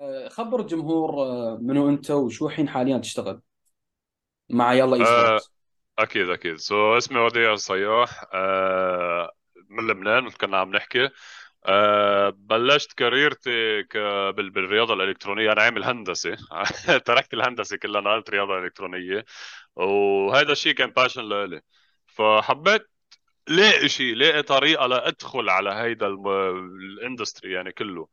آه، خبر الجمهور آه، منو انت وشو الحين حاليا تشتغل؟ مع يلا esports أكيد أكيد. so اسمي وديع صياح. آه من لبنان كنا عم نحكي. آه بلشت كاريرتي ك... بال... بالرياضة الإلكترونية. أنا عامل هندسة. تركت الهندسة كلها نقلت رياضة إلكترونية. وهذا الشيء كان passion لإلي. فحبيت لاقي شيء لاقي طريقة لأدخل على هيدا. ال industry يعني كله.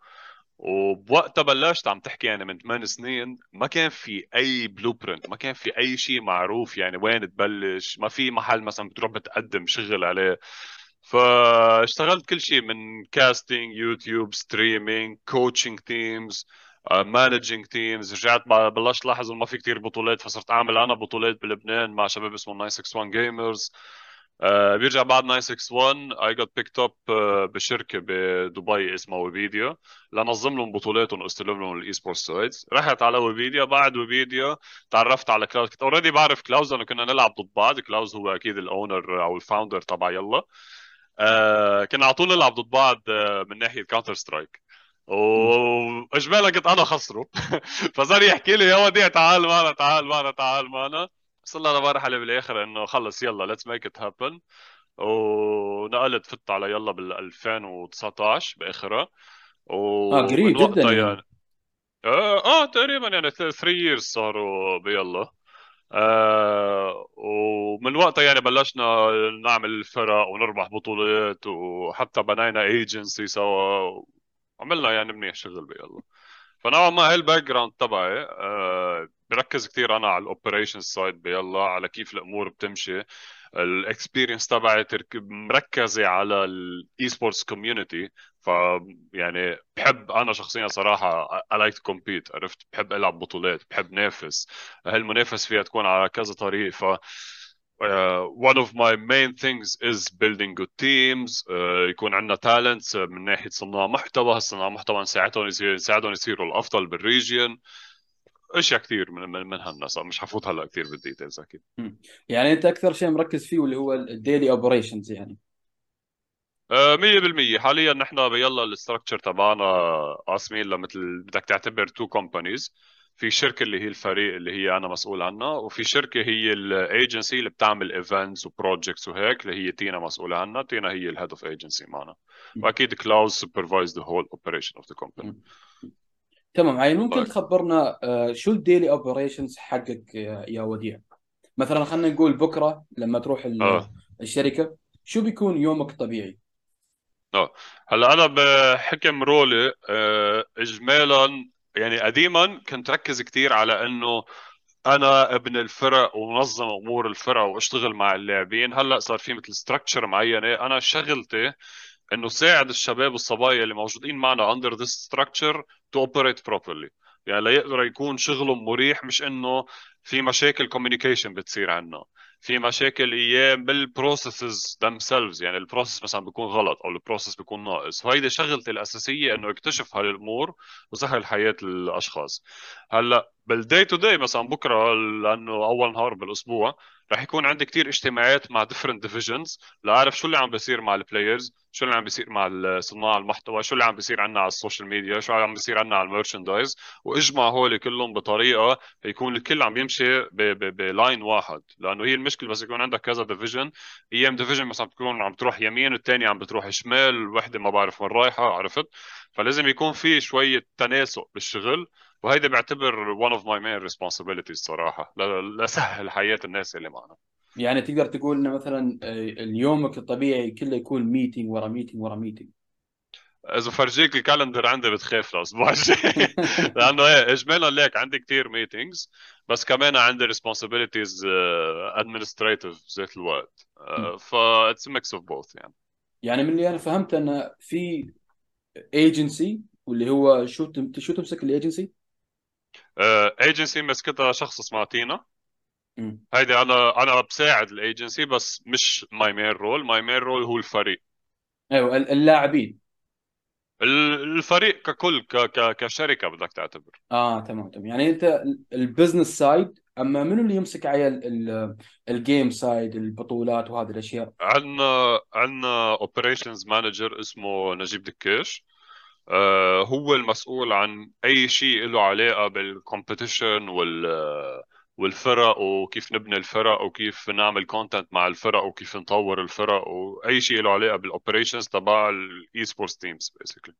وبوقتها بلشت عم تحكي يعني من ثمان سنين ما كان في أي blueprint ما كان في أي شيء معروف يعني وين تبلش ما في محل مثلا بتروح بتقدم شغل عليه. فاشتغلت كل شيء من casting YouTube streaming coaching teams managing teams رجعت بلشت لاحظ إنه ما في كتير بطولات فصرت أعمل أنا بطولات بلبنان مع شباب اسمه 961 Gamers آه بيرجع بعد 961 I got picked up بشركة بدبي اسمها ويبيديا. لنظم لهم بطولاتهم واستلم لهم ال esport sites. رحت على ويبيديا. بعد ويبيديا تعرفت على كلاوز كنت already بعرف كلاوز لأنه كنا نلعب ضد بعض. كلاوز هو أكيد ال owner أو ال founder تبع يلا. آه كنا على طول نلعب ضد بعض آه من ناحية Counter-Strike واجمالا كنت أنا خسره. فصار يحكي لي يا وديع تعال معنا تعال معنا تعال معنا. وصلنا لمرحله بالآخر إنه خلص يلا let's make it happen ونقلت فت على يلا بال 2019 باخرها آه قريب ومن جدا وقتها يعني. يعني. آه, آه تقريبا يعني 3 years صاروا بيلا. آه ومن وقتها يعني بلشنا نعمل فرق ونربح بطولات وحتى بنينا ايجنسي سوا. عملنا يعني منيح شغل بيلا. فنوعا ما هي ال background تبعي. آه بركز كثير أنا على ال operation side بيلا على كيف الأمور بتمشي. ال experience تبعي مركزة على ال esports community ف يعني بحب أنا شخصيا صراحة I like to compete عرفت؟ بحب ألعب بطولات بحب نافس. هالمنافسه فيها تكون على كذا طريق ف uh, one of my main things is building good teams. uh, يكون عندنا talents من ناحية صناع محتوى. صناع محتوى نساعدهم يصير نساعدهم يصيروا الأفضل بال region أشياء كثير من من, من هالناس مش حفوت هلا كثير بال details أكيد. يعني أنت أكثر شيء مركز فيه واللي هو ال daily operations يعني. آه، مية بالمية. حاليا نحن بيلا ال structure تبعنا قاسمين لمثل بدك تعتبر two companies في شركة اللي هي الفريق اللي هي أنا مسؤول عنها وفي شركة هي الايجنسي اللي بتعمل events و projects وهيك اللي هي تينا مسؤولة عنها. تينا هي ال head of agency معنا. وأكيد كلاوز supervise the whole operation of the company تمام عين ممكن تخبرنا آه، شو ال daily operations حقك يا يا وديع؟ مثلا خلينا نقول بكرة لما تروح ال- آه. الشركة شو بيكون يومك الطبيعي؟ آه. هلأ أنا بحكم role ي آه، اجمالا يعني قديما كنت ركز كثير على إنه أنا ابن الفرق ومنظم أمور الفرق وأشتغل مع اللاعبين. هلأ صار في مثل structure معينة. أنا شغلتي إنه ساعد الشباب والصبايا اللي موجودين معنا under this structure to operate properly. يعني ليقدر يكون شغلهم مريح مش إنه في مشاكل communication بتصير عنا في مشاكل أيام بال processes themselves يعني ال process مثلا بيكون غلط أو ال process بيكون ناقص. وهيدي شغلتي الأساسية إنه اكتشف هالامور وسهل حياة الأشخاص. هلأ بال day to day مثلا بكرة لأنه أول نهار بالأسبوع رح يكون عندي كتير اجتماعات مع different divisions لأعرف شو اللي عم بيصير مع ال players شو اللي عم بيصير مع صناع المحتوى شو اللي عم بيصير عنا على ال social media شو عم بيصير عنا على ال merchandise وإجمع هول كلهم بطريقة يكون الكل عم يمشي ب line واحد. لأنه هي المشكلة بس يكون عندك كذا division أيام division مثلا بتكون عم تروح يمين والثاني عم بتروح شمال وحدة ما بعرف وين رايحة عرفت؟ فلازم يكون في شوية تناسق بالشغل. وهيدا بعتبر one of my main responsibilities صراحة. لسهل حياة الناس اللي معنا. يعني تقدر تقول إنه مثلا آه، اليومك الطبيعي كله يكون meeting ورا meeting ورا meeting إذا فرجيك ال calendar عندي بتخاف الأسبوع الجاي لأنه إيه اجمالا ليك عندي كثير meetings بس كمان عندي responsibilities uh, administrative ذات الوقت. uh, ف a mix of both يعني. يعني من اللي أنا فهمت انه في ايجنسي واللي هو شو تم... شو تمسك الايجنسي؟ ايجنسي مسكتها شخص اسمه تينا هيدي أنا أنا بساعد الايجنسي بس مش my main role my main role هو الفريق. أيوه اللاعبين. الفريق ككل ك ك كشركة بدك تعتبر. آه تمام تمام. يعني أنت ال business side أما منو اللي يمسك على ال game side البطولات وهذه الأشياء؟ عندنا عندنا operations manager اسمه نجيب دكيش. آه، هو المسؤول عن أي شيء له علاقة بال competition وال والفرق وكيف نبني الفرق وكيف نعمل content مع الفرق وكيف نطور الفرق وأي شيء له علاقة بال operations تبع ال esports teams basically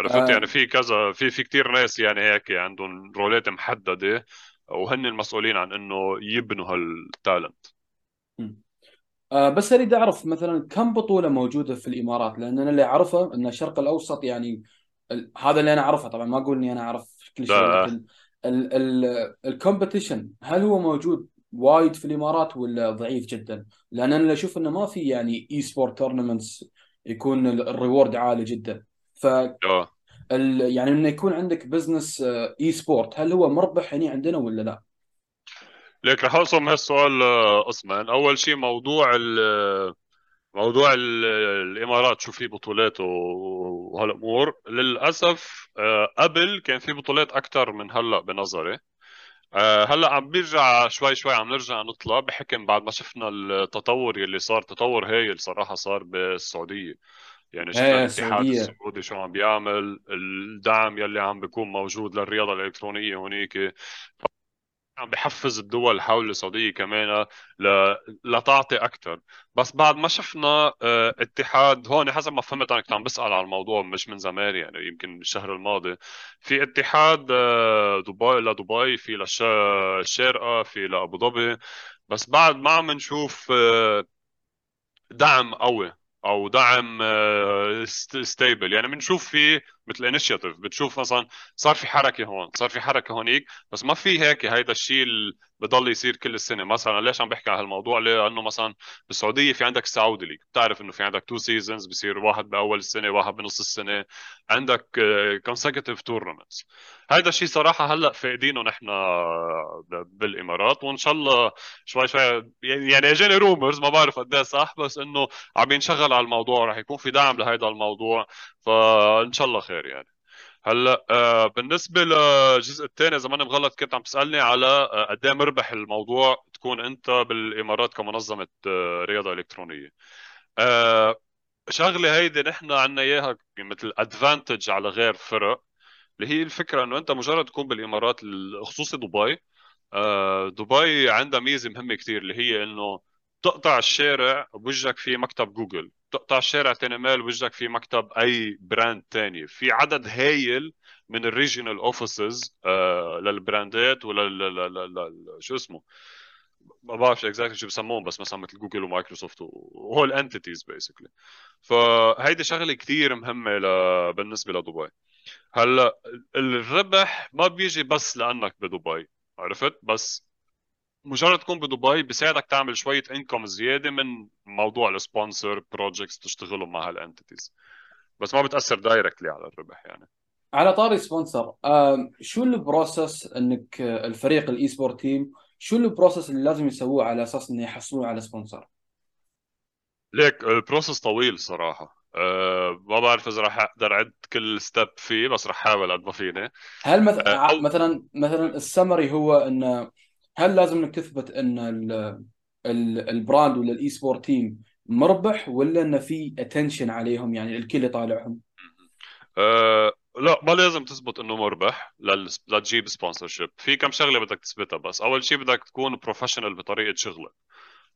عرفت؟ يعني في كذا في في كثير ناس يعني هيك عندهم role ات محددة وهن المسؤولين عن إنه يبنوا هال talent آه بس أريد أعرف مثلا كم بطولة موجودة في الإمارات لأن أنا اللي أعرفه إن الشرق الأوسط يعني هذا اللي أنا أعرفه طبعا ما أقول إني أنا أعرف كل شيء لكن ال competition هل هو موجود وايد في الإمارات ولا ضعيف جدا؟ لأن أنا أشوف إنه ما في يعني esport tournaments يكون ال reward عالي جدا ف. يعني إنه يكون عندك business esport هل هو مربح هنا عندنا ولا لا؟ ليك رح اقسم هالسؤال آه، قسمين أول شيء موضوع ال موضوع ال الإمارات شو في بطولات وهالأمور. للأسف آه، قبل كان في بطولات أكثر من هلأ بنظري. آه، هلأ عم بيرجع شوي شوي عم نرجع نطلع بحكم بعد ما شفنا التطور يلي صار. تطور هايل صراحة صار بالسعودية. يعني شفنا إيه الاتحاد السعودي شو عم بيعمل الدعم يلي عم بيكون موجود للرياضة الإلكترونية هونيك. عم بحفز الدول حول السعوديه كمان ل... لتعطي أكثر بس بعد ما شفنا آه اتحاد هون حسب ما فهمت أنا كنت عم بسأل على الموضوع مش من زمان يعني يمكن الشهر الماضي. في اتحاد آه دبي لدبي في للشارقه في لأبو ظبي. بس بعد ما عم نشوف دعم قوي أو دعم stable يعني بنشوف في مثل initiative بتشوف مثلا صار في حركة هون صار في حركة هونيك بس ما في هيك هيدا الشيء اللي بضل يصير كل السنة. مثلا ليش عم بحكي عن هالموضوع؟ لأنه مثلا بالسعودية في عندك السعودي league. بتعرف إنه في عندك two seasons بصير واحد بأول السنة واحد بنص السنة. عندك consecutive tournaments هذا الشيء صراحة هلأ فاقدينه نحن بالإمارات. وإن شاء الله شوي شوي يعني, اجاني rumors ما بعرف قد صح بس إنه عم ينشغل على الموضوع رح يكون في دعم لهذا الموضوع. فإن شاء الله خير. يعني. هلا آه بالنسبة للجزء الثاني إذا ماني مغلط كنت عم تسألني على آه قد إيه مربح الموضوع تكون أنت بالإمارات كمنظمة آه رياضة إلكترونية. شغلة هيدي نحن عنا إياها مثل advantage على غير فرق اللي هي الفكرة إنه أنت مجرد تكون بالإمارات خصوصي دبي. دبي عندها ميزة مهمة كثير اللي هي إنه تقطع الشارع بوجهك في مكتب جوجل. تقطع الشارع تاني ميل بوجهك في مكتب أي brand تاني. في عدد هايل من ال regional offices آه لل brand ات ولل شو اسمه؟ ما بعرف exactly شو بسموهم بس مثلا مثل جوجل ومايكروسوفت وهول entities basically فهيدي شغلة كثير مهمة ل... بالنسبة لدبي. هلأ الربح ما بيجي بس لأنك بدبي عرفت؟ بس مجرد تكون بدبي بيساعدك تعمل شوية income زيادة من موضوع ال sponsor projects تشتغلوا مع هال entities بس ما بتأثر directly على الربح يعني. على طاري sponsor شو ال process إنك الفريق ال esport team شو ال process اللي لازم يسووه على أساس إنه يحصلون على sponsor؟ ليك ال process طويل صراحة. أه ما بعرف إذا راح أقدر أعد كل step فيه بس راح أحاول قد ما فيني. هل مث... أه مثلا مثلا السمري هو إنه هل لازم انك تثبت ان ال brand ولا ال esport team مربح ولا انه في attention عليهم؟ يعني الكل يطالعهم؟ أه لا ما لازم تثبت إنه مربح لتجيب sponsorship في كم شغلة بدك تثبتها بس. أول شيء بدك تكون professional بطريقة شغلك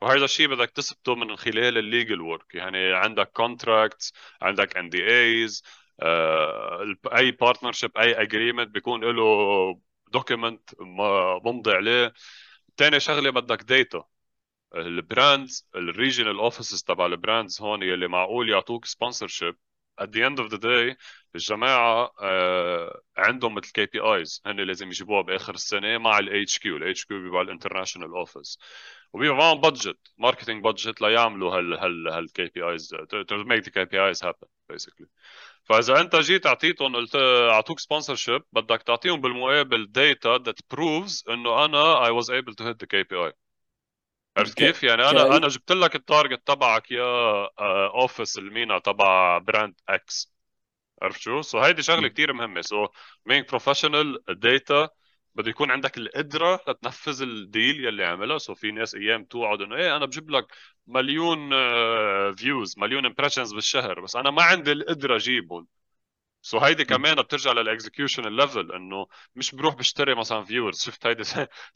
وهذا الشيء بدك تثبته من خلال ال legal work يعني عندك contracts عندك NDAs أي partnership أي agreement بيكون له document ممضي عليه. ثاني شغلة بدك data ال brands ال regional offices تبع ال brands هون يلي معقول يعطوك sponsorship at the end of the day الجماعة آه عندهم مثل KPIs هن لازم يجيبوها بآخر السنة مع الاتش كيو الاتش كيو بيبقى ال international office وبيبقى معهم budget marketing budget ليعملوا هال هال هال KPIs to make the KPIs happen basically فإذا أنت جيت أعطيتهم قلت أعطوك sponsorship بدك تعطيهم بالمقابل data that proves إنه أنا I was able to hit the KPI عرفت كيف؟ يعني أنا أنا جبت لك ال target تبعك يا office ال MENA تبع brand X عرفت شو؟ so هيدي شغلة كثير مهمة. so make professional data بده يكون عندك القدرة لتنفذ ال deal يلي عملها so في ناس أيام توعد إنه إيه أنا بجيب لك مليون views مليون impressions بالشهر بس أنا ما عندي القدرة أجيبهم. so هيدي كمان بترجع لل execution ال level إنه مش بروح بشتري مثلا viewers شفت هيدي؟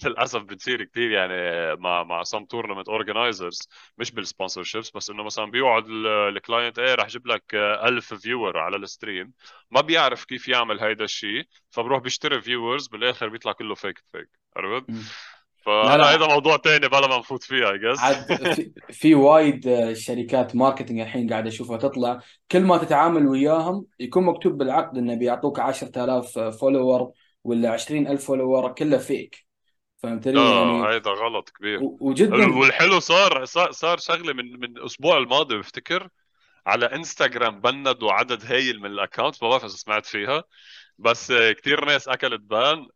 للأسف بتصير كثير يعني مع مع سم tournament organizers مش بال sponsorships بس إنه مثلا بيوعد ال client إيه رح أجيب لك 1000 viewer على ال stream. ما بيعرف كيف يعمل هيدا الشيء فبروح بيشتري viewers بالآخر بيطلع كله fake fake عرفت؟ فهذا موضوع ثاني بلا ما نفوت فيه I guess عاد في, في وايد آه، شركات marketing الحين قاعد أشوفها تطلع. كل ما تتعامل وياهم يكون مكتوب بالعقد انه بيعطوك 10000 follower ولا 20000 follower كله fake فهمتني لا يعني هيدا غلط كبير. وجدا والحلو صار صار شغلة من من الأسبوع الماضي بفتكر على انستغرام banned وا عدد هايل من ال account ما بعرف إذا سمعت فيها. بس كثير ناس أكلت ban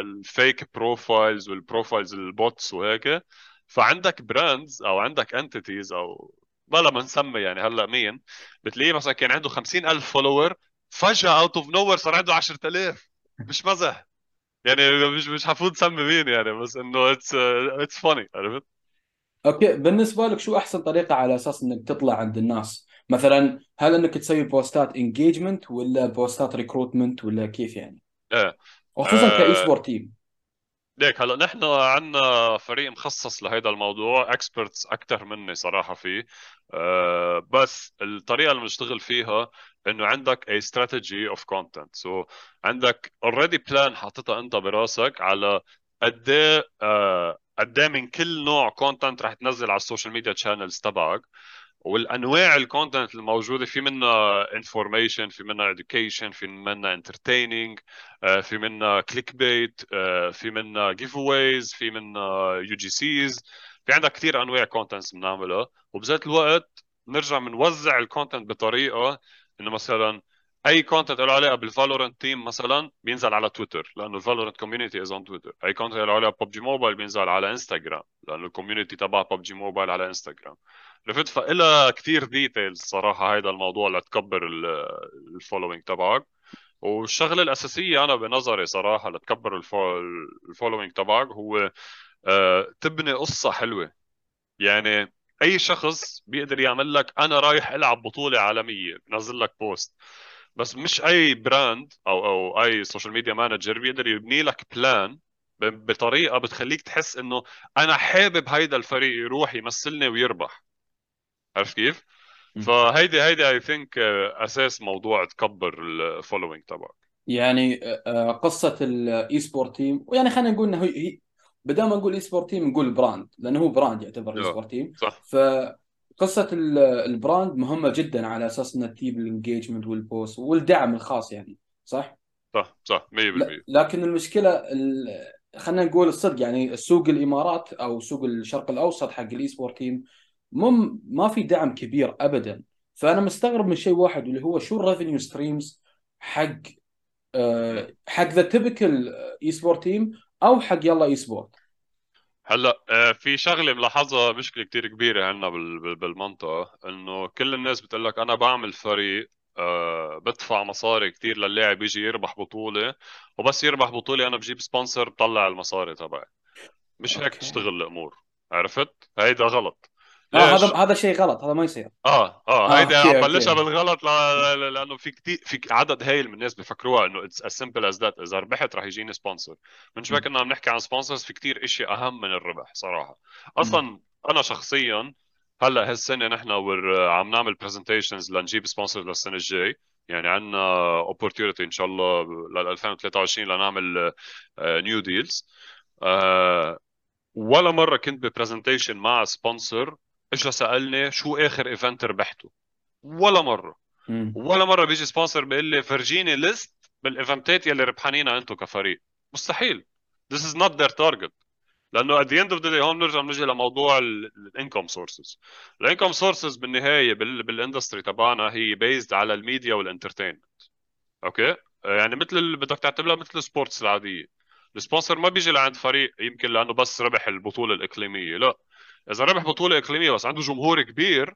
ال fake profiles وال profiles ال bots وهيك فعندك brands أو عندك entities أو بلا ما نسمي يعني هلأ مين بتلاقيه مثلا كان عنده 50000 follower فجأة out of no صار عنده 10000 مش مزح يعني مش مش حفوت سمي مين يعني بس إنه it's it's funny عرفت؟ okay بالنسبة لك شو أحسن طريقة على أساس إنك تطلع عند الناس؟ مثلا هل إنك تسوي post ات engagement ولا post ات recruitment ولا كيف يعني؟ إيه. وخصوصا ك esport team ليك هلا نحن عندنا فريق مخصص لهذا الموضوع experts أكثر مني صراحة فيه. أه بس الطريقة اللي بنشتغل فيها إنه عندك a strategy of content. so عندك already plan حاططها أنت براسك على قد إيه آه، قد إيه من كل نوع content رح تنزل على ال social media channels تبعك. والأنواع ال content الموجودة في منها information في منها education في منها entertaining آه، في منها click bait آه، في منها giveaways في منها UGCs في عندك كثير أنواع contents بنعملها. وبذات الوقت نرجع بنوزع ال content بطريقة إنه مثلا أي content له علاقه بال Valorant team مثلا بينزل على تويتر لأنه ال Valorant community is on Twitter أي content له علاقه PUBG Mobile بينزل على انستغرام لأنه ال community تبع PUBG Mobile على انستغرام عرفت؟ فإلها كثير details صراحة هيدا الموضوع لتكبر ال following تبعك. والشغلة الأساسية أنا بنظري صراحة لتكبر ال following تبعك هو آه، تبني قصة حلوة. يعني أي شخص بيقدر يعمل لك أنا رايح ألعب بطولة عالمية بنزل لك post بس مش أي brand أو أو أي social media manager بيقدر يبني لك plan بطريقة بتخليك تحس إنه أنا حابب هيدا الفريق يروح يمثلني ويربح. عرفت كيف؟ فهيدي هيدي I think أساس موضوع تكبر ال following تبعك. يعني آه، آه، قصة ال esport team ويعني خلينا نقول إنه بدل ما نقول esport team نقول brand لأنه هو brand يعتبر esport team صح. ف قصة ال brand مهمة جدا على أساس انها تجيب ال engagement وال boost والدعم الخاص يعني صح؟ صح صح 100% لكن المشكلة خلينا نقول الصدق يعني سوق الإمارات أو سوق الشرق الأوسط حق ال esport team مم ما في دعم كبير ابدا. فأنا مستغرب من شيء واحد اللي هو شو ال revenue streams حق أه حق the typical esport team أو حق يلا esport هلا آه، في شغلة ملاحظها مشكلة كتير كبيرة عندنا بالمنطقة إنه كل الناس بتقول لك أنا بعمل فريق أه بدفع مصاري كتير للاعب يجي يربح بطولة وبس يربح بطولة أنا بجيب sponsor بطلع المصاري تبعي. مش هيك تشتغل الأمور عرفت؟ هيدا غلط. هذا هذا شيء غلط هذا ما يصير. آه آه هيدي عم بلشها بالغلط. لأنه في كثير في عدد هايل من الناس بفكروها إنه it's as simple as that إذا ربحت رح يجيني sponsor من شوي كنا عم نحكي عن sponsors في كثير اشياء أهم من الربح صراحة. أصلا أنا شخصيا هلأ هالسنة نحن عم نعمل presentations لنجيب sponsor للسنة الجاي. يعني عندنا opportunity إن شاء الله لل 2023 لنعمل new deals آه ولا مرة كنت ب presentation مع sponsor اجى سألني شو آخر event ربحته؟ ولا مرة. مم. ولا مرة بيجي sponsor بيقول لي فرجيني list بال event ات يلي ربحانينها أنتم كفريق. مستحيل. This is not their target. لأنه at the end of the day هون بنرجع بنجي لموضوع ال income sources ال income sources بالنهاية بال industry تبعنا هي based على ال media وال entertainment okay؟ يعني مثل بدك تعتبرها مثل ال sports العادية. ال sponsor ما بيجي لعند فريق يمكن لأنه بس ربح البطولة الإقليمية. لا. إذا ربح بطولة إقليمية بس عنده جمهور كبير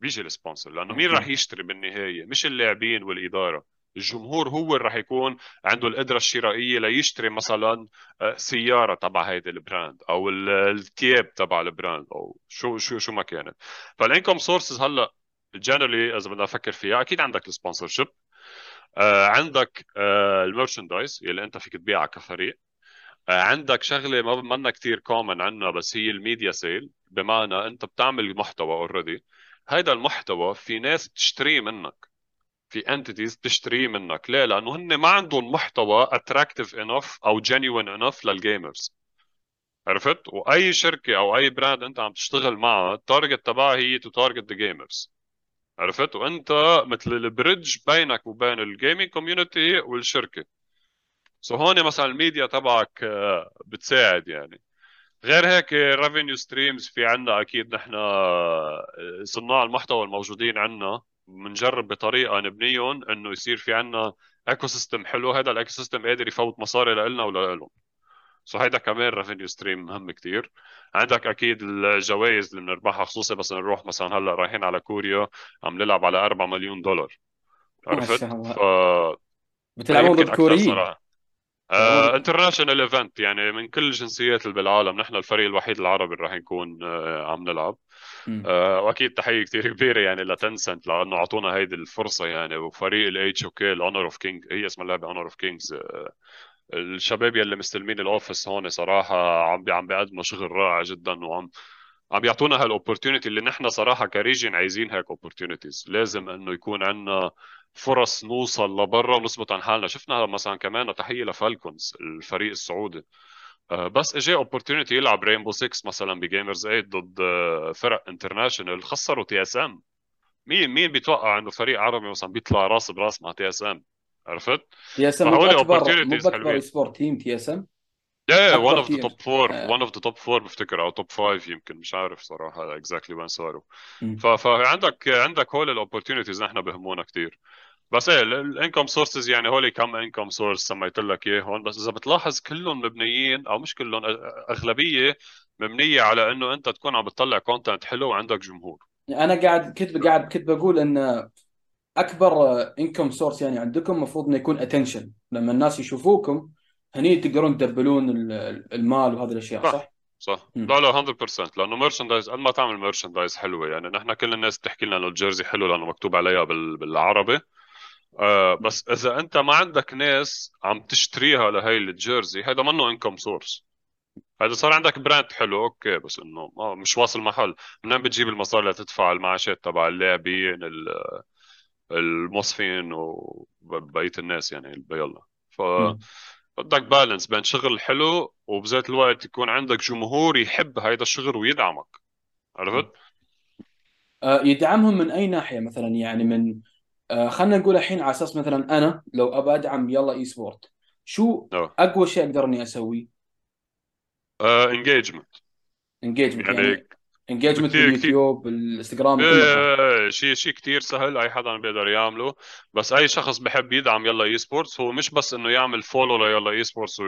بيجي ال sponsor لأنه مين راح يشتري بالنهاية؟ مش اللاعبين والإدارة. الجمهور هو اللي راح يكون عنده القدرة الشرائية ليشتري مثلا آه، سيارة تبع هيدي ال brand أو الثياب تبع ال brand أو شو شو شو ما كانت. فال income sources هلأ generally إذا بدنا نفكر فيها أكيد عندك ال sponsorship آه عندك آه ال merchandise اللي أنت فيك تبيعها كفريق. عندك شغلة ما منا كثير common عندنا بس هي ال media sale بمعنى أنت بتعمل محتوى already هيدا المحتوى في ناس بتشتريه منك. في entities بتشتريه منك. ليه؟ لأنه هن ما عندهم محتوى attractive enough أو genuine enough لل gamers عرفت؟ وأي شركة أو أي brand أنت عم تشتغل معها ال target تبعها هي to target the gamers عرفت؟ وأنت مثل ال bridge بينك وبين ال gaming community والشركة. so هون مثلا الميديا تبعك آه، بتساعد يعني. غير هيك revenue streams في عنا أكيد نحن آه، صناع المحتوى الموجودين عنا. بنجرب بطريقة نبنيهم إنه يصير في عنا ecosystem حلو. هذا ال ecosystem قادر يفوت مصاري لنا ولهم so هيدا كمان revenue stream مهم كتير. عندك أكيد الجوائز اللي بنربحها خصوصي بس نروح مثلا هلأ رايحين على كوريا عم نلعب على 4 مليون دولار. عرفت؟ ف بتلعبون يمكن ضد كوريين؟ international event يعني من كل الجنسيات اللي بالعالم نحن الفريق الوحيد العربي اللي راح نكون آه، عم نلعب. آه، وأكيد تحية كثير كبيرة يعني لتنسنت لأنه أعطونا هيدي الفرصة يعني وفريق ال HOK ال Honor of King هي اسم اللعبة Honor of Kings الشباب يلي مستلمين ال office هون صراحة عم بي عم بيقدموا شغل رائع جدا وعم عم يعطونا هال opportunity اللي نحن صراحة ك region عايزين هيك opportunities لازم إنه يكون عندنا فرص نوصل لبرا ونثبت عن حالنا. شفنا مثلا كمان تحية لفالكونز الفريق السعودي. آه، بس اجى opportunity يلعب Rainbow 6 مثلا ب Gamers 8 ضد آه، فرق international خسروا TSM مين مين بيتوقع إنه فريق عربي مثلا بيطلع راس براس مع TSM عرفت؟ تي اس ام مو بأكبر حلوين. سبورت تيم تي اس ام إيه ون اوف ذا توب فور آه. ون اوف ذا توب فور بفتكر أو توب فايف يمكن. مش عارف صراحة اكزاكتلي وين صاروا. فعندك عندك هول الاوبورتونيتيز نحن بهمونا كثير بس إيه الانكم سورسز يعني هول كم انكم سورس سميت لك اياه هون بس إذا بتلاحظ كلهم مبنيين أو مش كلهم أغلبية مبنية على إنه أنت تكون عم بتطلع كونتنت حلو وعندك جمهور. أنا قاعد كنت قاعد كنت بقول إن أكبر income source يعني عندكم المفروض إنه يكون attention لما الناس يشوفوكم هني تقدرون ت double ون ال- المال وهذه الأشياء صح صح؟ صح. لا لا 100% لأنه merchandise قد ما تعمل merchandise حلوة. يعني نحن كل الناس بتحكي لنا إنه ال jersey حلو لأنه مكتوب عليها بال... بالعربي. آه بس إذا أنت ما عندك ناس عم تشتريها لهي ال jersey هذا منه income source هذا صار عندك brand حلو okay بس إنه مش واصل محل. منين بتجيب المصاري لتدفع المعاشات تبع اللاعبين ال- الموظفين وبقيه الناس يعني بيلا ف. بدك بالانس بين شغل حلو وبذات الوقت يكون عندك جمهور يحب هيدا الشغل ويدعمك عرفت؟ آه، يدعمهم من أي ناحية مثلا يعني من آه، خلينا نقول الحين على أساس مثلا أنا لو أبى أدعم يلا اي سبورت شو آه أقوى شيء أقدر إني أسويه؟ انجيجمنت انجيجمنت يعني يعني engagement باليوتيوب بالإنستغرام إيه شيء. شيء كثير سهل. أي حدا بيقدر يعمله. بس أي شخص بحب يدعم يلا esports هو مش بس إنه يعمل follow ليلا esports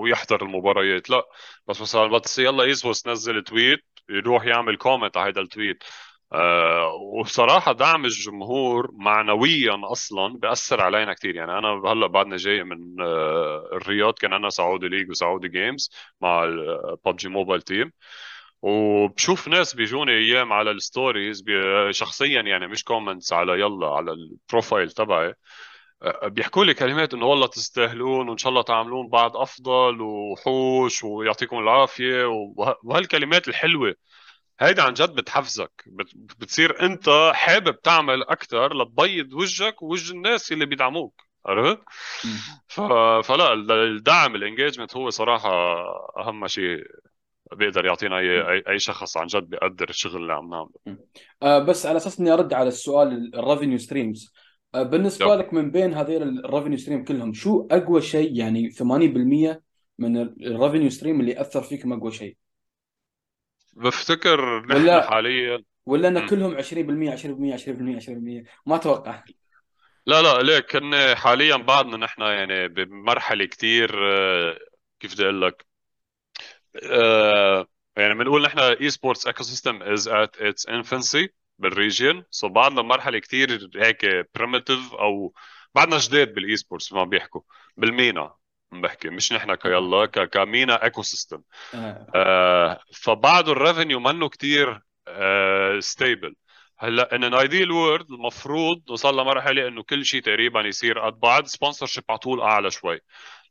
ويحضر المباريات لا. بس مثلا بس يلا esports نزل tweet يروح يعمل comment على هذا ال tweet آه وبصراحة دعم الجمهور معنويا أصلا بأثر علينا كثير يعني أنا هلأ بعدنا جاي من آه الرياض. كان عندنا سعودي league وسعودي games مع الببجي mobile team وبشوف ناس بيجوني أيام على ال stories شخصيا يعني مش comments على يلا على ال profile تبعي. بيحكوا لي كلمات إنه والله تستاهلون وإن شاء الله تعملون بعد أفضل وحوش ويعطيكم العافية وه- وهالكلمات الحلوة. هيدا عن جد بتحفزك بت- بتصير أنت حابب تعمل أكثر لتبيض وجهك ووجه الناس اللي بيدعموك. عرفت؟ ف... فلا الدعم ال engagement هو صراحة أهم شيء. بيقدر يعطينا اي اي أي شخص عن جد بيقدر الشغل اللي عم نعمله. آه، بس على أساس إني أرد على السؤال ال revenue streams بالنسبة yep. لك من بين هذيل ال revenue stream كلهم شو أقوى شيء؟ يعني 80% من ال revenue stream اللي اثر فيكم أقوى شيء؟ بفتكر نحن ولا حاليا. ولا إن. كلهم 20% 20% 20% 20% ما أتوقع. لا لا ليك كنا حاليا بعدنا نحن يعني بمرحلة كتير آه، كيف بدي أقول لك؟ آه، يعني بنقول نحن اي سبورتس ايكو سيستم از ات اتس انفانسي بالريجن سو بعدنا بمرحله كتير هيك بريمتيف أو بعدنا جداد بالاي سبورتس ما بيحكوا بالمينا عم بحكي مش نحن كيلا كمينا ايكو سيستم آه. آه، فبعده الريفينيو منه كتير stable هلأ in an ideal world المفروض وصل لمرحلة إنه كل شيء تقريبا يصير قد بعض sponsorship على طول أعلى شوي.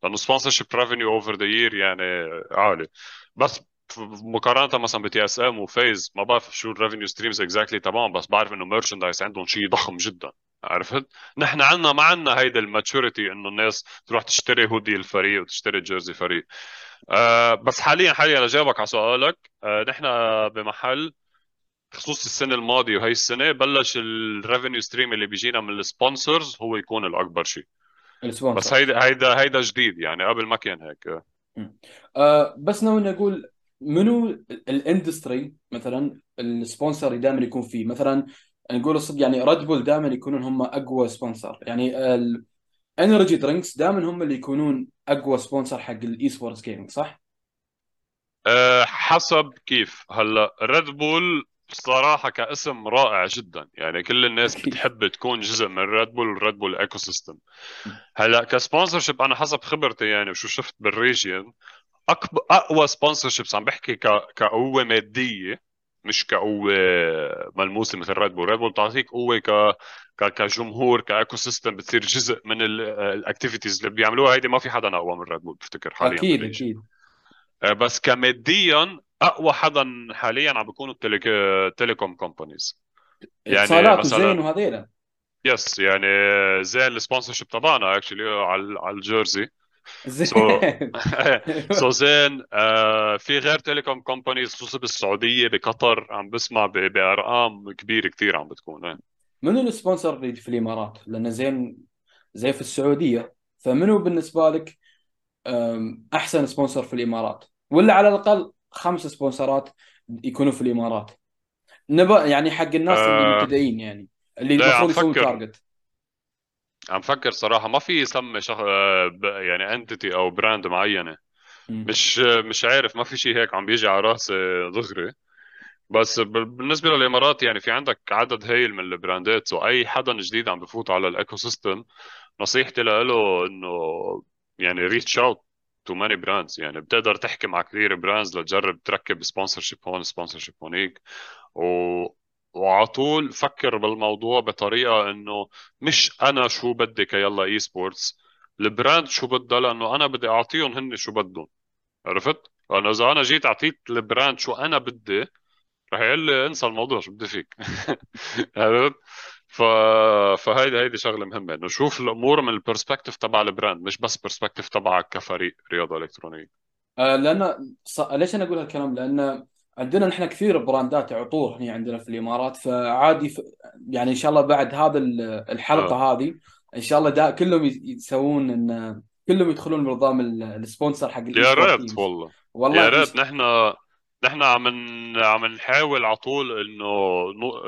لأنه sponsorship revenue over the year يعني عالي بس مقارنه مثلا ب TSM و FaZe ما بعرف شو ال revenue streams exactly تمام بس بعرف انه merchandise عندهم شيء ضخم جدا عرفت؟ نحن عندنا ما عندنا هيدا ال maturity انه الناس تروح تشتري هودي الفريق وتشتري jersey فريق آه بس حاليا حاليا لجاوبك على سؤالك آه نحن بمحل خصوص السنة الماضيه وهي السنة بلش ال revenue stream اللي بيجينا من ال sponsors هو يكون الاكبر شيء بس هيدا هيدا هيدا جديد يعني قبل ما كان هيك. آه بس ناوي أقول منو ال industry مثلا ال sponsor اللي دائما يكون فيه؟ مثلا نقول الصدق يعني ريد بول دائما يكونون هم أقوى sponsor. يعني ال energy drinks دائما هم اللي يكونون أقوى sponsor حق ال esports gaming صح؟ أه حسب كيف. هلا ريد بول صراحة كاسم رائع جدا. يعني كل الناس بتحب تكون جزء من ريد بول ريد بول ecosystem هلأ ك sponsorship أنا حسب خبرتي يعني وشو شفت بال region أقوى sponsorships عم بحكي كقوة مادية مش كقوة ملموسة مثل ريد بول ريد بول بتعطيك قوة ك كجمهور ك ecosystem بتصير جزء من ال activities اللي بيعملوها. هيدي ما في حدا أقوى من ريد بول بفتكر حاليا أكيد أكيد. آه، بس كميديا أقوى حدا حاليا عم بيكونوا الـ telec... الـ telecom companies يعني اتصالات وزين وهذيلا yes يعني زين ال sponsorship تبعنا actually على على الجيرزي زين so زين آه في غير telecom companies خصوصا بالسعودية بقطر عم بسمع بأرقام كبيرة كثير عم بتكون آه. منو ال sponsor اللي في الإمارات؟ لأن زين زي في السعودية فمنو بالنسبة لك أحسن sponsor في الإمارات؟ ولا على الأقل خمس sponsor ات يكونوا في الإمارات؟ نبى يعني حق الناس اللي آه، مبتدئين يعني اللي المفروض يسوون target عم فكر صراحة ما في يسمي شخ... يعني entity أو brand معينة. مش مش عارف ما في شيء هيك عم بيجي على راسي دغري بس بالنسبة للإمارات يعني في عندك عدد هايل من ال brand ات. وأي حدا جديد عم بفوت على ال ecosystem نصيحتي له إنه يعني reach out to many brands يعني بتقدر تحكي مع كثير brands لتجرب تركب sponsorship هون sponsorship هونيك. و وعلى طول فكر بالموضوع بطريقة إنه مش أنا شو بدي كيلا esports ال brand شو بدها؟ لأنه أنا بدي أعطيهم هن شو بدهم. عرفت؟ لأنه إذا أنا جيت أعطيت ال brand شو أنا بدي رح يقول لي انسى الموضوع شو بدي فيك؟ عرفت؟ ف... فهيدي هيدي شغلة مهمة إنه شوف الأمور من ال perspective تبع ال brand مش بس perspective تبعك كفريق رياضة إلكترونية آه لأن ص... ليش أنا أقول هالكلام؟ لأن عندنا نحن كثير brand ات عطور هنا عندنا في الإمارات فعادي ف... يعني إن شاء الله بعد هذا الحلقة آه. هذه إن شاء الله دا كلهم يسوون إن كلهم يدخلون بنظام ال sponsor حق يا ريت والله والله يا ريت نحن نحن عم عم نحاول على طول إنه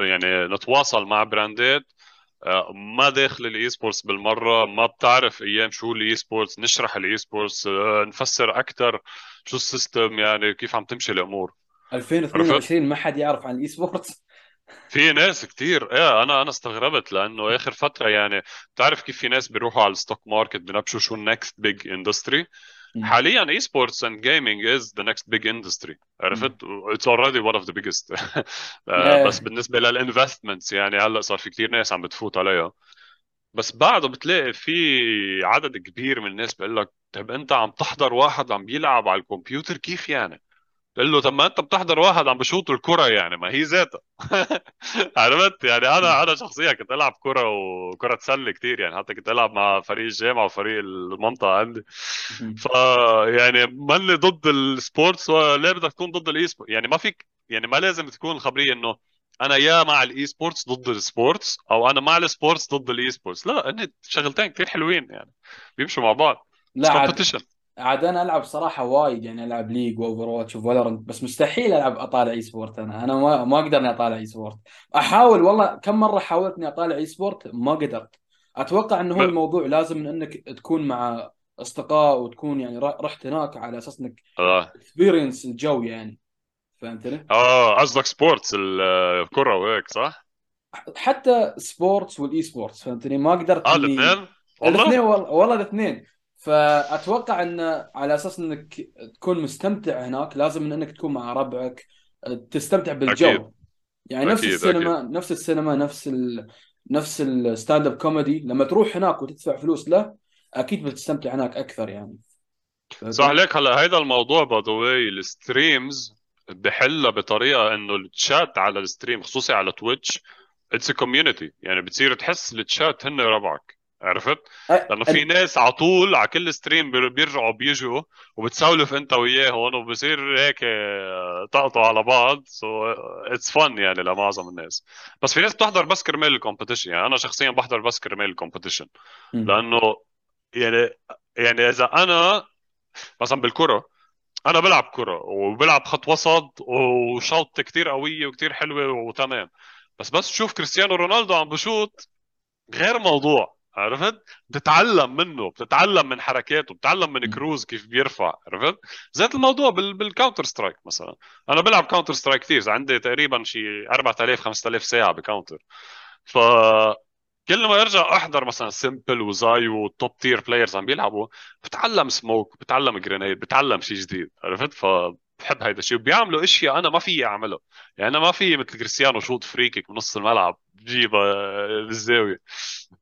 يعني نتواصل مع brand ات آه، ما داخل ال esports بالمرة ما بتعرف أيام شو ال esports نشرح ال esports آه، نفسر أكثر شو ال system يعني كيف عم تمشي الأمور. 2022 ما حد يعرف عن ال esports في ناس كتير. إيه أنا أنا استغربت لأنه آخر فترة يعني بتعرف كيف في ناس بيروحوا على ال stock market بنبشوا شو ال next big industry. حاليا esports and gaming is the next big industry عرفت it's already one of the biggest بس بالنسبة لل investments يعني هلأ صار في كثير ناس عم بتفوت عليها. بس بعده بتلاقي في عدد كبير من الناس بيقول لك طيب أنت عم تحضر واحد عم بيلعب على الكمبيوتر كيف يعني؟ قال له طب ما أنت بتحضر واحد عم بشوط الكره يعني ما هي ذاتها. عرفت؟ يعني أنا أنا شخصيا كنت ألعب كرة وكرة سلة كثير يعني حتى كنت ألعب مع فريق الجامعة وفريق المنطقة عندي. ف يعني ماني ضد ال sports ولا بدك تكون ضد ال esport يعني ما فيك يعني ما لازم تكون الخبريه إنه أنا يا مع ال esports ضد ال sports أو أنا مع ال sports ضد ال esports. لا هن شغلتين كثير حلوين يعني بيمشوا مع بعض. لا عاد أنا ألعب صراحة وايد يعني ألعب League و Overwatch و Valorant بس مستحيل ألعب أطالع esport أنا أنا ما ما أقدر إني أطالع esport أحاول والله كم مرة حاولت إني أطالع esport ما قدرت أتوقع إنه هو الموضوع لازم من إنك تكون مع أصدقاء وتكون يعني رحت هناك على أساس إنك experience آه. الجو يعني فهمتني؟ آه قصدك sports الكرة وهيك صح؟ حتى sports وال esports فهمتني؟ ما قدرت آه الاثنين؟ الاثنين والله الاثنين فأتوقع إن على أساس إنك تكون مستمتع هناك لازم من إنك تكون مع ربعك تستمتع بالجو. أكيد. يعني نفس أكيد أكيد. السينما نفس السينما نفس ال... نفس ال stand-up comedy لما تروح هناك وتدفع فلوس له أكيد بتستمتع هناك أكثر يعني. صح علي؟ ليك هلا هيدا الموضوع by the way ال streams بحلها بطريقة إنه الشات على ال stream خصوصي على Twitch it's community يعني بتصير تحس التشات هن ربعك. عرفت؟ لأنه في. ناس على طول على كل stream بير- بيرجعوا بيجوا وبتسولف أنت وياهم وبصير هيك آه، طقطوا على بعض so it's fun يعني لمعظم الناس بس في ناس بتحضر بس كرمال ال competition يعني أنا شخصيا بحضر بس كرمال ال competition. لأنه يعني يعني إذا أنا مثلا بالكرة أنا بلعب كرة وبلعب خط وسط وشوط كتير قويه وكتير حلوة وتمام بس بس تشوف كريستيانو رونالدو عم بشوط غير موضوع عرفت؟ بتتعلم منه بتتعلم من حركاته بتتعلم من. كروز كيف بيرفع عرفت؟ ذات الموضوع بال... بال Counter-Strike مثلا. أنا بلعب Counter-Strike كثير عندي تقريبا شي 4000 5000 ساعة ب Counter ف كل ما أرجع أحضر مثلا s1mple و ZywOo و top tier players عم بيلعبوا بتعلم سموك بتعلم grenade بتعلم شيء جديد عرفت؟ فبحب هيدا الشيء وبيعملوا إشياء أنا ما في اعملها يعني أنا ما في مثل كريستيانو شوط free kick بنص الملعب بجيبها بالزاوية.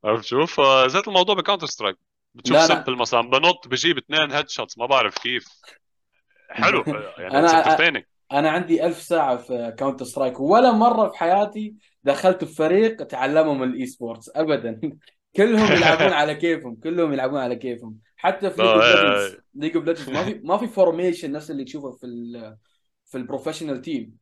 عرفت شو؟ فذات الموضوع ب Counter-Strike بتشوف s1mple مثلا بنط بجيب اثنين headshots ما بعرف كيف. حلو يعني it's أنا أنا عندي ألف ساعة في Counter-Strike ولا مرة في حياتي دخلت في فريق تعلموا من ال esports ابدا. كلهم يلعبون على كيفهم كلهم يلعبون على كيفهم. حتى في League of Legends League of Legends ما في ما في formation نفس اللي تشوفه في ال في ال professional team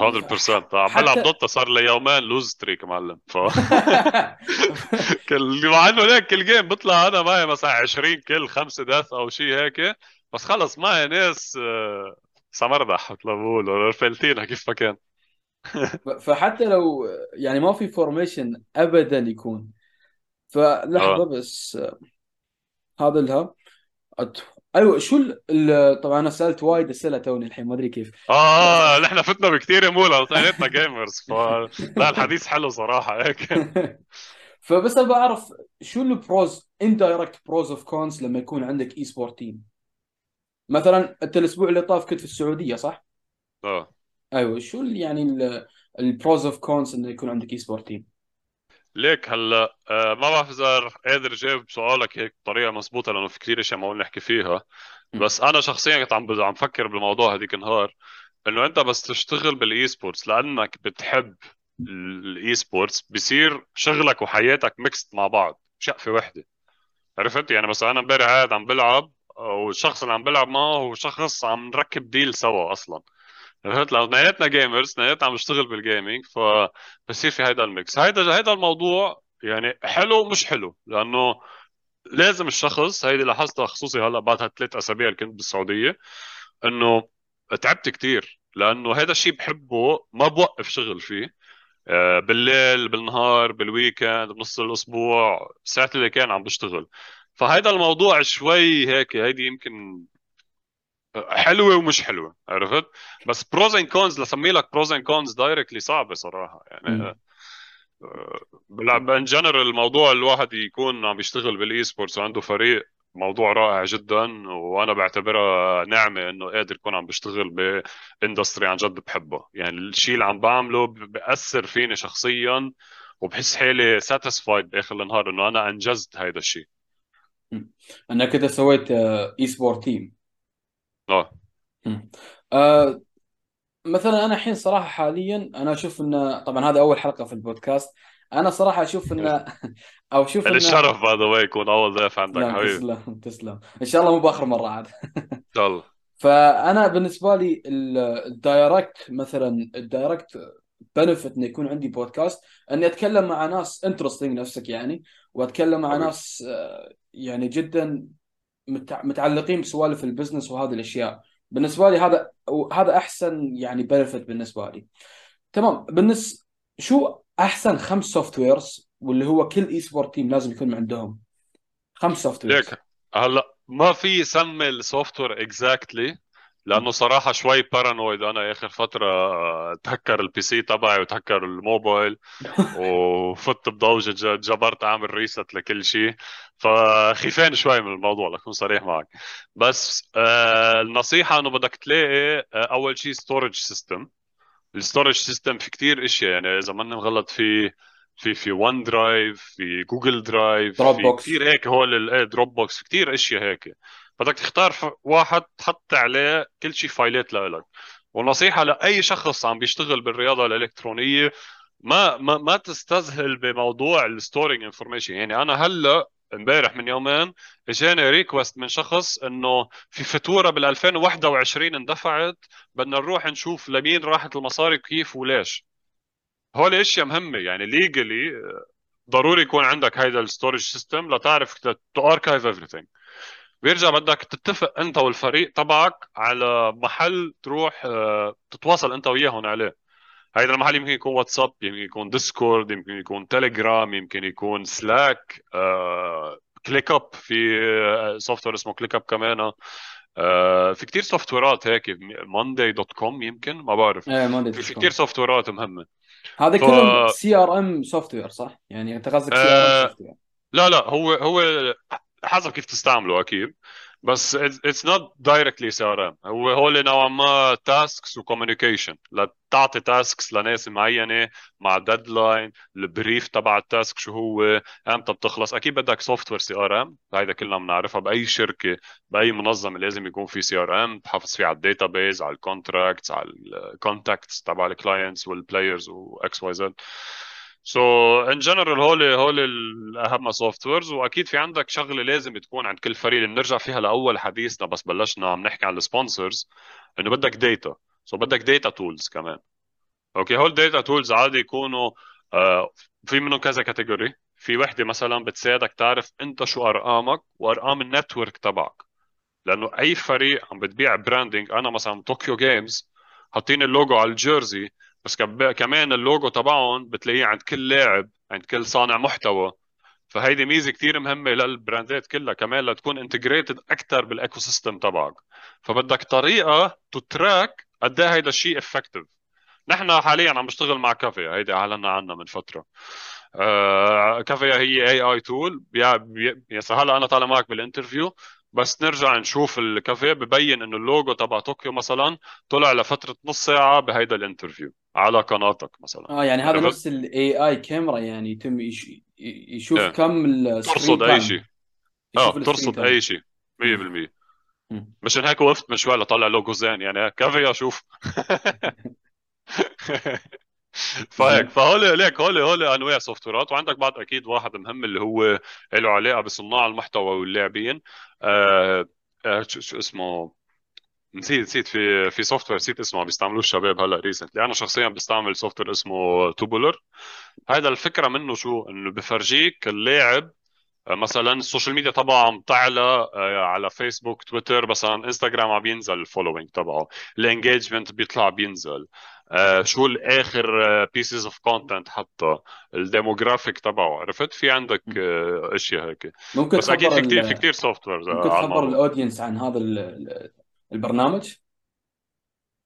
100% عم بلعب Dota صار لي يومين lose streak معلم. ف كل مع إنه ليك كل game بطلع أنا معي مثلا 20 كل خمسة death أو شيء هيك. بس خلص معي ناس آه، سمردح مثل ما بقولوا فلتينها كيف ما كان. فحتى لو يعني ما في information ابدا يكون. فلحظة آه. بس هذا لها أت- أيوه شو ال... طبعا أنا سألت وايد أسئلة توني الحين ما أدري كيف. آه نحن فتنا بكثير يا مولا اثنيناتنا gamers ف لا الحديث حلو صراحة هيك. فبس أبغى أعرف شو ال pros and direct pros and cons لما يكون عندك esport team مثلا أنت الأسبوع اللي طاف كنت في السعودية صح؟ آه. أيوه شو يعني ال pros and cons إنه يكون عندك esport team؟ ليك هلا آه ما بعرف إذا قادر جاوب سؤالك هيك بطريقة مضبوطه لأنه في كثير أشياء ما نحكي فيها. بس أنا شخصيا كنت عم عم فكر بالموضوع هذيك النهار إنه أنت بس تشتغل بال esports لأنك بتحب ال esports بصير شغلك وحياتك mixed مع بعض شقفة وحدة. عرفت؟ يعني مثلا أنا إمبارح قاعد عم بلعب والشخص اللي عم بلعب معه هو شخص عم نركب deal سوا أصلا. لو اثنيناتنا gamers اثنيناتنا عم نشتغل بال gaming فبصير في هيدا ال mix. هيدا هيدا الموضوع يعني حلو مش حلو لأنه لازم الشخص هيدي لاحظتها خصوصي هلأ بعد هالثلاث أسابيع اللي كنت بالسعودية إنه تعبت كتير لأنه هذا الشيء بحبه ما بوقف شغل فيه. آه، بالليل بالنهار بال weekend بنص الأسبوع ساعة اللي كان عم بشتغل. فهيدا الموضوع شوي هيك هيدي يمكن حلوة ومش حلوة عرفت؟ بس pros and cons لسمي لك pros and cons directly صعبة صراحة يعني بلعب in general الموضوع الواحد يكون عم يشتغل بال esports وعنده فريق موضوع رائع جدا وأنا بعتبرها نعمة إنه قادر يكون عم بشتغل ب industry عن جد بحبه. يعني الشيء اللي عم بعمله بأثر فيني شخصيا وبحس حالي satisfied بآخر النهار إنه أنا أنجزت هيدا الشيء أنا كده سويت esport team آه. آه مثلا أنا الحين صراحة حاليا أنا أشوف انه طبعا هذا أول حلقة في البودكاست أنا صراحة أشوف إنه أو أشوف انه الشرف by the way يكون أول ضيف عندك تسلم حبيبي. تسلم تسلم. إن شاء الله مو بآخر مرة عاد. إن شاء الله. فأنا بالنسبة لي ال- ال direct مثلا ال direct benefit إنه يكون عندي بودكاست إني أتكلم مع ناس interesting نفسك يعني وأتكلم مع ناس آه، يعني جدا متعلقين بسوالف ال business وهذه الأشياء. بالنسبة لي هذا هذا أحسن يعني benefit بالنسبة لي. تمام. بالنسبة شو أحسن خمس softwares واللي هو كل esport team لازم يكون عندهم؟ خمس soft wares هلا ما في سمي ال software exactly لأنه صراحة شوي paranoid أنا آخر فترة آه، تهكر ال PC تبعي وتهكر الموبايل وفت بضوجة ج- جبرت أعمل reset لكل شيء. فخيفان شوي من الموضوع لكون صريح معك. بس آه النصيحة أنه بدك تلاقي آه أول شيء storage system ال storage system في كتير إشياء. يعني إذا ماني مغلط في في في OneDrive في Google Drive Drop في Box كتير هيك هول Dropbox في كتير إشياء هيك. بدك تختار واحد تحط عليه كل شيء فايلات لإلك. والنصيحة لأي شخص عم بيشتغل بالرياضة الإلكترونية ما ما ما تستسهل بموضوع ال storing information. يعني أنا هلأ امبارح من يومين إجاني request من شخص إنه في فاتوره بال 2021 اندفعت بدنا نروح نشوف لمين راحت المصاري كيف وليش. هول إشياء مهمة. يعني legally ضروري يكون عندك هيدا ال storage system لتعرف to archive everything. بيرجع بدك تتفق انت والفريق تبعك على محل تروح آه، تتواصل انت وياهم عليه. هيدا المحل يمكن يكون واتساب يمكن يكون Discord يمكن يكون تيليجرام يمكن يكون Slack آه، ClickUp في software اسمه ClickUp كمان. آه، في كتير software ات هيك Monday dot com يمكن ما بعرف. إيه في كم software ات مهمة. هذا ف كلهم C RM software صح؟ يعني أنت قصدك CRM آه، soft ware لا لا هو هو حسب كيف تستعمله أكيد. بس it's not directly CRM هو هول نوعا ما tasks و communication لتعطي tasks لناس معينة مع deadline ال brief تبع ال task شو هو إمتى بتخلص أكيد بدك software CRM هيدا كلنا بنعرفها بأي شركة بأي منظمة لازم يكون في CRM تحافظ فيه على ال database على ال contracts على ال contacts تبع ال clients وال players و X Y Z so in general هول هول الاهم softwares وأكيد في عندك شغلة لازم تكون عند كل فريق. بنرجع فيها لأول حديثنا بس بلشنا عم نحكي عن ال sponsors إنه بدك data so بدك data tools كمان. okay هول data tools عادي يكونوا آه في منهم كذا category في وحدة مثلا بتساعدك تعرف أنت شو أرقامك وأرقام ال network تبعك. لأنه أي فريق عم بتبيع branding أنا مثلا طوكيو جيمز حاطين اللوجو على ال jersey. بس كمان اللوجو تبعهم بتلاقيه عند كل لاعب عند كل صانع محتوى. فهيدي ميزة كتير مهمة للبراندات كلها كمان لتكون integrated أكثر بال ecosystem تبعك. فبدك طريقة ت track قد إيه هيدا الشيء effective نحن حاليا عم نشتغل مع كافيا هيدي اعلنا عنها من فترة. آه كافيا هي AI tool يا هلأ أنا طالع معك بال interview بس نرجع نشوف الكافيه ببين إنه اللوجو تبع طوكيو مثلا طلع لفترة نص ساعة بهيدا ال interview على قناتك مثلا. آه يعني هذا عرفت؟ نفس ال AI camera يعني يتم يش... يشوف إيه. كم ال screen ترصد أي شيء. آه time أي شيء مم. 100% مم. مشان هيك وقفت من شوي لطلع لوجو زين يعني كافيا شوف؟ فهيك فهول ليك هول هول أنواع software ات وعندك بعد أكيد واحد مهم اللي هو له علاقة بصناع المحتوى واللاعبين. آه آه شو اسمه؟ نسيت نسيت. في في software نسيت اسمه عم بيستعملوه الشباب هلا recently أنا شخصيا بستعمل software اسمه توبولر هذا الفكرة منه شو؟ إنه بفرجيك اللاعب آه، مثلا ال social media تبعه عم تعلى آه، على فيسبوك تويتر مثلا انستغرام عم بينزل ال following تبعه. ال engagement بيطلع بينزل. آه، شو الآخر pieces of content حتى ال demographic تبعه. عرفت؟ في عندك إشياء هيك. ممكن بس أكيد في كتير في ال... كتير softwares ممكن تخبر ال audience عن هذا البرنامج؟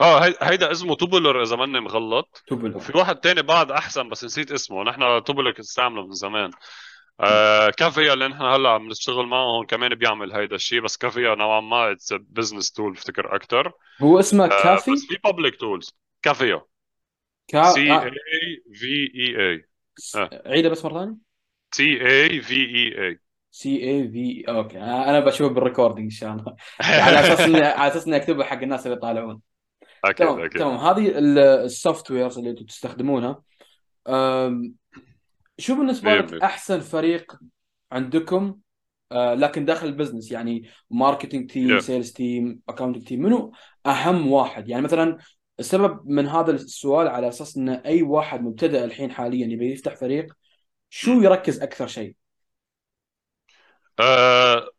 آه هي- هيدا اسمه توبولر إذا ماني مغلط. توبلر وفي واحد تاني بعد أحسن بس نسيت اسمه. نحن توبولر نستعمله من زمان. آه كافيا اللي نحن هلأ عم نشتغل معهم كمان بيعمل هيدا الشيء بس كافيا نوعا ما اتس بزنس تول بفتكر أكثر هو اسمه آه بس كافي في بابليك تولز كافيا كا سي آه. اي في اي اي عيده بس مرة ثانية. سي اي في اي اي سي اي في. أوكي أنا أنا بشوفه بالريكوردينج إن شاء الله. على أساس اني على أساس إني أكتبه حق الناس اللي يطالعون. أكيد تمام أكيد تمام. هذه ال softwares اللي أنتم تستخدمونها. شو بالنسبة لك 100% أحسن فريق عندكم؟ آه، لكن داخل ال business يعني marketing team. sales team accounting team منو أهم واحد؟ يعني مثلا السبب من هذا السؤال على أساس إن أي واحد مبتدئ الحين حاليا يبي يفتح فريق شو يركز أكثر شيء؟ آه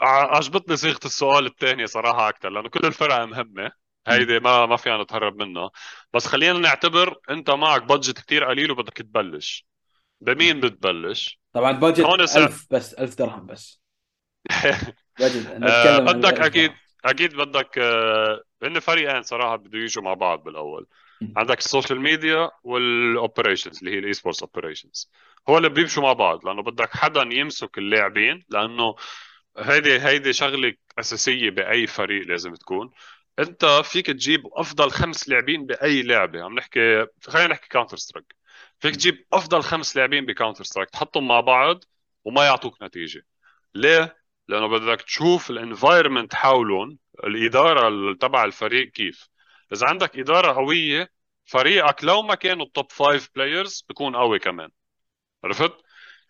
ع- عجبتني صيغة السؤال الثاني صراحة أكثر لأنه كل الفرق مهمة مم. هيدي ما ما فينا نتهرب منها بس خلينا نعتبر أنت معك budget كتير قليل وبدك تبلش بمين بتبلش؟ طبعا budget هون سع... 1000 بس 1000 درهم بس آه بدك 1000 أكيد درهم أكيد بدك آه هن فريقين صراحة بده يجوا مع بعض بالأول مم. عندك ال social media وال operations اللي هي ال esports operations هو اللي بيمشوا مع بعض لأنه بدك حدا يمسك اللاعبين لأنه هيدي هيدي شغلة أساسية بأي فريق لازم تكون. أنت فيك تجيب أفضل خمس لاعبين بأي لعبة. عم نحكي خلينا نحكي Counter-Strike فيك تجيب أفضل خمس لاعبين ب Counter-Strike تحطهم مع بعض وما يعطوك نتيجة. ليه؟ لأنه بدك تشوف ال environment حولهم الإدارة تبع الفريق كيف. إذا عندك إدارة قوية فريقك لو ما كانوا ال top five players بيكون قوي كمان. عرفت؟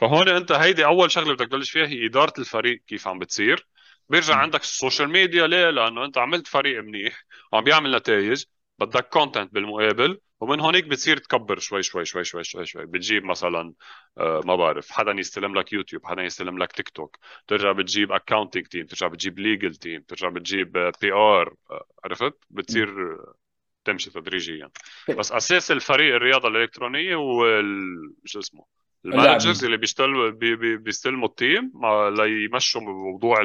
فهون انت هيدي اول شغلة بدك تبلش فيها هي إدارة الفريق كيف عم بتصير. بيرجع عندك ال social media ليه؟ لأنه انت عملت فريق منيح وعم بيعمل نتائج بدك content بالمقابل ومن هونيك بتصير تكبر شوي شوي شوي شوي شوي شوي. بتجيب مثلا آه ما بعرف حدا يستلم لك يوتيوب حدا يستلم لك تيك توك ترجع بتجيب accounting team ترجع بتجيب legal team ترجع بتجيب PR آه عرفت؟ بتصير تمشي تدريجيا. بس أساس الفريق الرياضة الإلكترونية وال شو اسمه؟ ال managers اللي بيشتغلوا بي بي بيستلموا ال team ليمشوا موضوع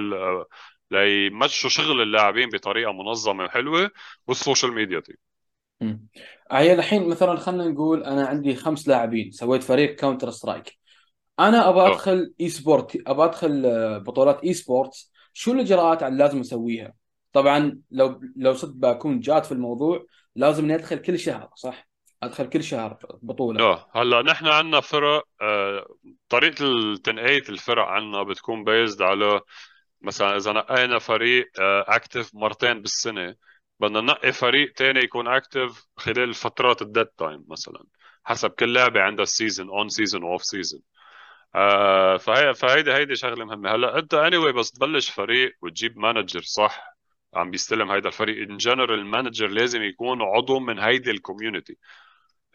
ليمشوا شغل اللاعبين بطريقة منظمة وحلوة وال social media team هي الحين مثلا خلينا نقول أنا عندي خمس لاعبين سويت فريق Counter-Strike أنا أبغى أدخل esport أبغى أدخل آه، بطولات esports شو الإجراءات اللي لازم أسويها؟ طبعا لو لو صدق بكون جاد في الموضوع لازم إني أدخل كل شهر صح؟ أدخل كل شهر بطولة. آه هلا نحن عندنا فرق آه، طريقة تنقيه الفرق عندنا بتكون based على مثلا إذا نقينا فريق active آه، مرتين بالسنة بدنا ننقي فريق تاني يكون active خلال فترات ال dead time مثلا حسب كل لعبه عندها ال season on season و off season فهي فهيدي هيدي شغلة مهمة. هلا أنت اني anyway بس تبلش فريق وتجيب manager صح عم بيستلم هيدا الفريق. in general ال manager لازم يكون عضو من هيدي ال community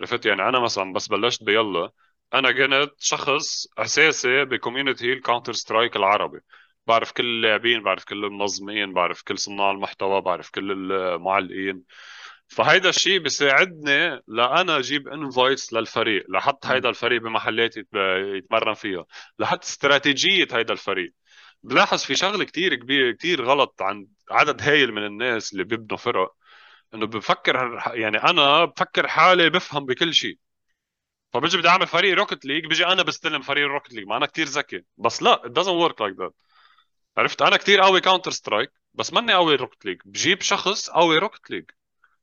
عرفت؟ يعني أنا مثلا بس بلشت بيلا أنا كنت شخص أساسي ب community ال Counter-Strike العربي. بعرف كل اللاعبين بعرف كل المنظمين بعرف كل صناع المحتوى بعرف كل المعلقين. فهيدا الشيء بيساعدني لأنا أجيب invites للفريق لحط هيدا الفريق بمحلات يتمرن فيها. لحط استراتيجية هيدا الفريق. بلاحظ في شغلة كتير كبيرة كتير غلط عند عدد هايل من الناس اللي بيبنوا فرق. إنه بفكر يعني أنا بفكر حالي بفهم بكل شيء. فبجي بدي أعمل فريق Rocket League بيجي أنا بستلم فريق Rocket League ما أنا كثير ذكي. بس لا it doesn't work like that. عرفت؟ أنا كثير قوي Counter-Strike بس ماني قوي Rocket League بجيب شخص قوي Rocket League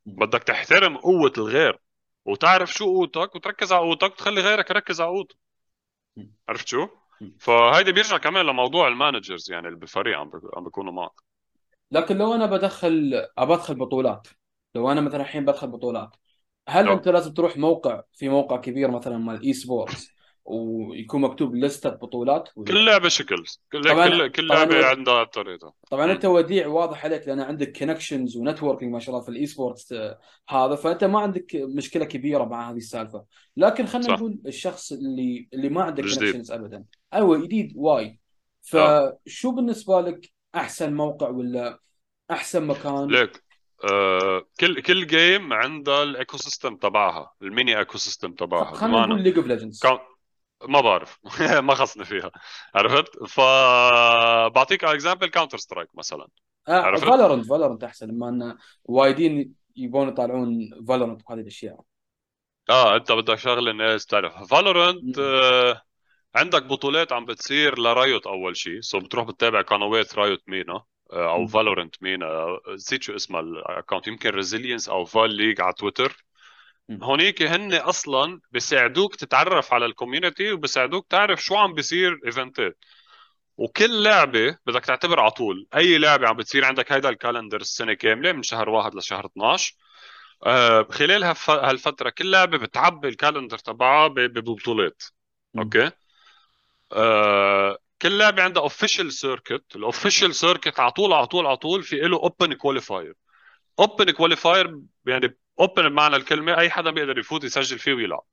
بدك تحترم قوة الغير وتعرف شو قوتك وتركز على قوتك وتخلي غيرك يركز على قوته. عرفت شو؟ فهيدي بيرجع كمان لموضوع ال managers يعني اللي بالفريق عم عم بيكونوا معك. لكن لو أنا بدخل ابى ادخل بطولات. لو أنا مثلا الحين بدخل بطولات هل. أنت لازم تروح موقع في موقع كبير مثلا مال esports ويكون مكتوب list ة بطولات؟ ولا؟ كل لعبة شكل كل كل, كل لعبة عندها طريقتها. طبعا أنت وديع واضح عليك لأن عندك connections و networking ما شاء الله في ال esports هذا فأنت ما عندك مشكلة كبيرة مع هذه السالفة. لكن خلينا نقول الشخص اللي اللي ما عنده connections ابدا. أيوه جديد وايد. فشو بالنسبة لك أحسن موقع ولا أحسن مكان؟ ليك. آه كل كل game عندها ال ecosystem تبعها ال mini ecosystem تبعها خلينا نقول League of Legends ما بعرف. ما خصني فيها. عرفت؟ فبعطيك example Counter-Strike مثلا. آه عرفت؟ Valorant Valorant أحسن لما إن وايدين يبون يطالعون Valorant وهذه الأشياء. آه أنت بدك شغلة الناس تعرف. Valorant آه عندك بطولات عم بتصير ل Riot أول شيء. so بتروح بتتابع قنوات Riot MENA. أو Valorant MENA نسيت شو اسمها ال account يمكن Resilience أو Val League على تويتر هونيك هن أصلا بيساعدوك تتعرف على ال community وبيساعدوك تعرف شو عم بيصير event ات وكل لعبة بدك تعتبر على طول. أي لعبة عم بتصير عندك هيدا ال calendar السنة كاملة من شهر واحد لشهر 12 آه خلال هالفترة كل لعبة بتعبي ال calendar تبعها ببطولات. أوكي؟ آه كل لعبه عندها official circuit ال official circuit على طول على طول على طول في له open qualifier open qualifier يعني open بمعنى الكلمة أي حدا بيقدر يفوت يسجل فيه ويلعب.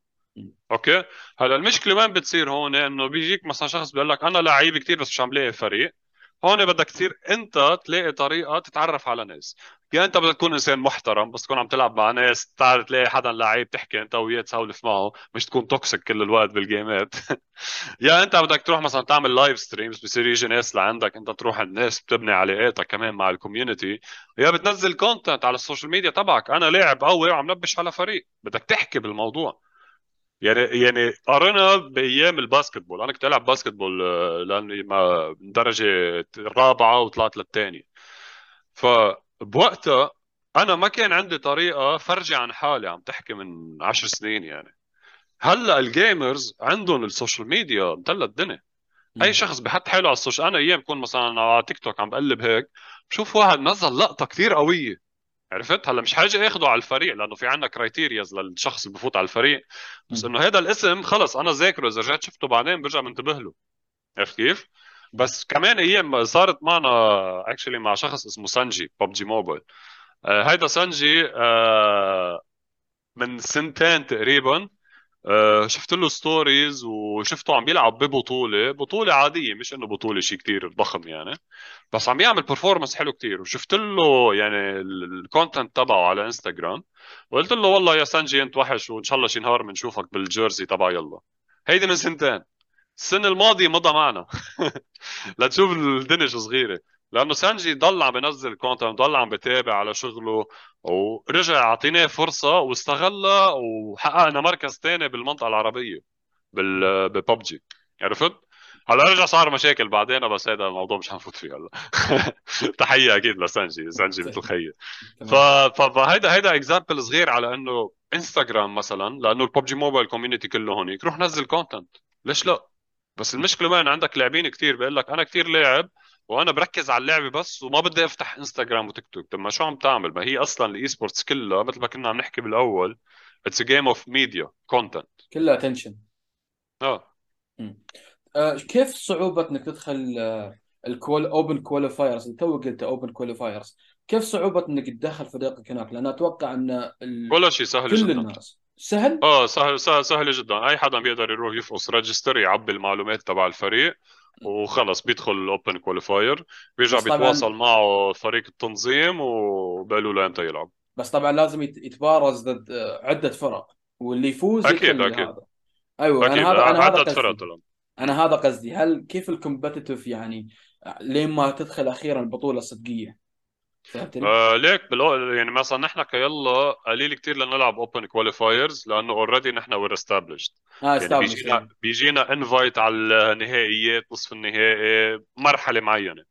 أوكي؟ هلا المشكلة وين بتصير هون؟ إنه بيجيك مثلا شخص بيقول لك أنا لعيب كثير بس مش عم لاقي فريق. هون بدك تصير انت تلاقي طريقة تتعرف على ناس. يا انت بدك تكون انسان محترم بس تكون عم تلعب مع ناس تعرف تلاقي حدا لعيب تحكي انت وياه تسولف معه مش تكون toxic كل الوقت بال game ات. يا انت بدك تروح مثلا تعمل live streams بصير يجي ناس لعندك انت تروح الناس بتبني علاقاتك كمان مع ال community يا بتنزل content على ال social media تبعك. أنا لاعب قوي وعم نبش على فريق. بدك تحكي بالموضوع. يعني يعني قارنا بأيام ال basketball. أنا كنت ألعب basketball آه، لأني ما درجة الرابعه وطلعت للثانية. فبوقتها أنا ما كان عندي طريقة فرجي عن حالي عم تحكي من عشر سنين يعني. هلأ ال gamers عندهم ال social media مدلة الدنيا. أي شخص بحط حاله على ال social أنا أيام بكون مثلا على تيك توك عم بقلب هيك بشوف واحد نزل لقطة كثير قوية. عرفت؟ هلا مش حاجة اخده على الفريق لأنه في عندنا criterias للشخص اللي بفوت على الفريق. بس إنه هذا الاسم خلص أنا ذاكره إذا رجعت شفته بعدين برجع منتبه له. عرفت كيف؟ بس كمان أيام صارت معنا actually مع شخص اسمه سانجي PUBG Mobile. آه هيدا سانجي آه من سنتين تقريبا آه شفت له stories وشفته عم يلعب ببطولة بطولة عادية مش إنه بطولة شيء كتير ضخم يعني بس عم يعمل performance حلو كتير. وشفت له يعني ال content تبعه على انستغرام وقلت له والله يا سانجي أنت وحش وإن شاء الله شي نهار بنشوفك بال jersey تبع يلا. هيدي من سنتين. السنة الماضية مضى معنا. لتشوف الدنيا شو صغيرة. لأنه سانجي ضل عم بينزل content ضل عم بتابع على شغله ورجع أعطيناه فرصة واستغلها وحققنا مركز ثاني بالمنطقة العربية بال ببجي عرفت؟ هلا رجع صار مشاكل بعدين بس هذا الموضوع مش حنفوت فيه هلا. تحية أكيد لسانجي سانجي مثل خيي فهيدا هيدا example صغير على إنه انستغرام مثلا لأنه ال PUBG Mobile community كله هونيك روح نزل content ليش لا؟ بس المشكلة وين؟ عندك لاعبين كثير بيقول لك أنا كثير لاعب وأنا بركز على اللعبة بس وما بدي أفتح انستغرام وتيك توك طب ما شو عم تعمل؟ ما هي أصلا ال esports كلها مثل ما كنا عم نحكي بالأول it's game of media content كلها attention آه. آه، كيف صعوبة إنك تدخل ال qual open qualifiers أنت تو قلت open qualifiers كيف صعوبة إنك تدخل فريقك هناك؟ لأن أتوقع إن ال... ولا شيء سهل كل جدا. الناس. سهل؟ آه سهل سهل سهل جدا. أي حدا بيقدر يروح يفقص register يعبي المعلومات تبع الفريق وخلص بيدخل ال open qualifier بيرجع بيتواصل معه فريق التنظيم وبقولوا له إمتى يلعب. بس طبعا لازم يت- يتبارز ضد عدة فرق. واللي يفوز أكيد أكيد. هذا. أيوه أنا أكيد. هذا أنا هذا قصدي. أنا هذا قصدي. هل كيف ال competitive يعني لين ما تدخل أخيرا البطولة الصدقية؟ فهمتني؟ آه ليك بالأو... يعني مثلا نحن يلا قليل كتير لنلعب open qualifiers لأنه already نحن we're established آه يعني بيجينا بيجينا invite على النهائيات نصف النهائي مرحلة معينة.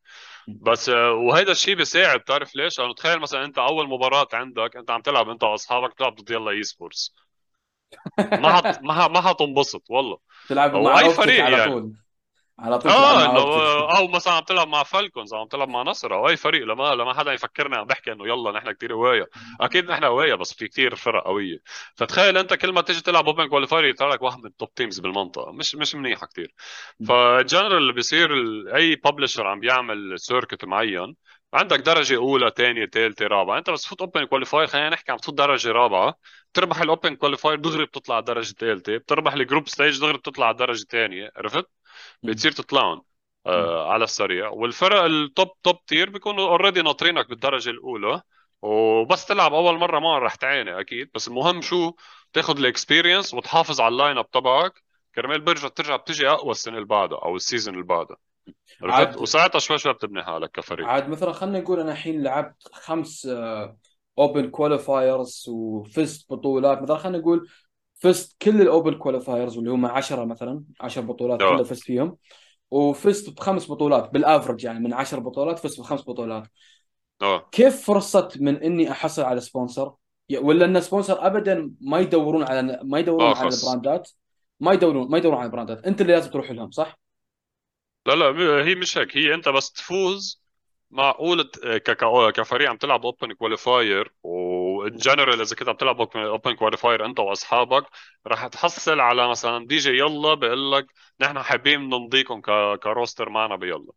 بس آه، وهيدا الشيء بيساعد بتعرف ليش؟ لأنه تخيل مثلا أنت أول مباراة عندك أنت عم تلعب أنت وأصحابك بتلعب ضد يلا Esports ما هت... ما. ما هتنبسط والله. تلعب مع أي فريق على يعني. طول. على طول آه انه أو مثلا عم تلعب مع Falcons عم تلعب مع نصر أو أي فريق لما لما حدا يفكرنا عم بحكي إنه يلا نحن كثير قوايا أكيد نحن قوايا بس في كثير فرق قوية. فتخيل أنت كل ما تيجي تلعب open qualifier يطلع لك واحد من ال top teams بالمنطقة. مش مش منيحة كثير فجنرال اللي بيصير أي publisher عم بيعمل circuit معين عندك درجة أولى ثانية ثالثة رابعة، أنت بس تفوت open qualifier خلينا نحكي عم تفوت درجة رابعة، بتربح ال open qualifier دغري بتطلع على درجة ثالثة، بتربح ال group stage دغري بتطلع على درجة ثانية، عرفت؟ بتصير تطلعهم آه على السريع. والفرق ال top top tier بيكونوا already ناطرينك بالدرجة الأولى وبس تلعب أول مرة ما رح تعاني أكيد. بس المهم شو؟ تاخذ ال experience وتحافظ على ال line up تبعك. كرمال برجع ترجع بتجي أقوى السنة اللي بعدها أو ال season اللي بعدها. عاد وساعتها شوي شوي بتبني حالك كفريق. عاد مثلا خلينا نقول أنا الحين لعبت خمس open qualifiers وفزت بطولات. مثلا خلينا نقول فزت كل ال open qualifiers واللي هم 10 مثلا 10 بطولات كلها فزت فيهم. وفزت بخمس بطولات بال average يعني من 10 بطولات فزت بخمس بطولات. آه كيف فرصة من إني أحصل على sponsor؟ ولا إن sponsor ابدا ما يدورون على ما يدورون على ال brandات ما يدورون ما يدورون على ال brandات أنت اللي لازم تروح لهم صح؟ لا لا هي مش هيك. هي أنت بس تفوز معقول ك- كفريق عم تلعب open qualifier و in general إذا كنت عم تلعب open qualifier أنت وأصحابك رح تحصل على مثلا دي جي يلا بيقول لك نحن حابين نمضيكم ك- ك roster معنا بيلا.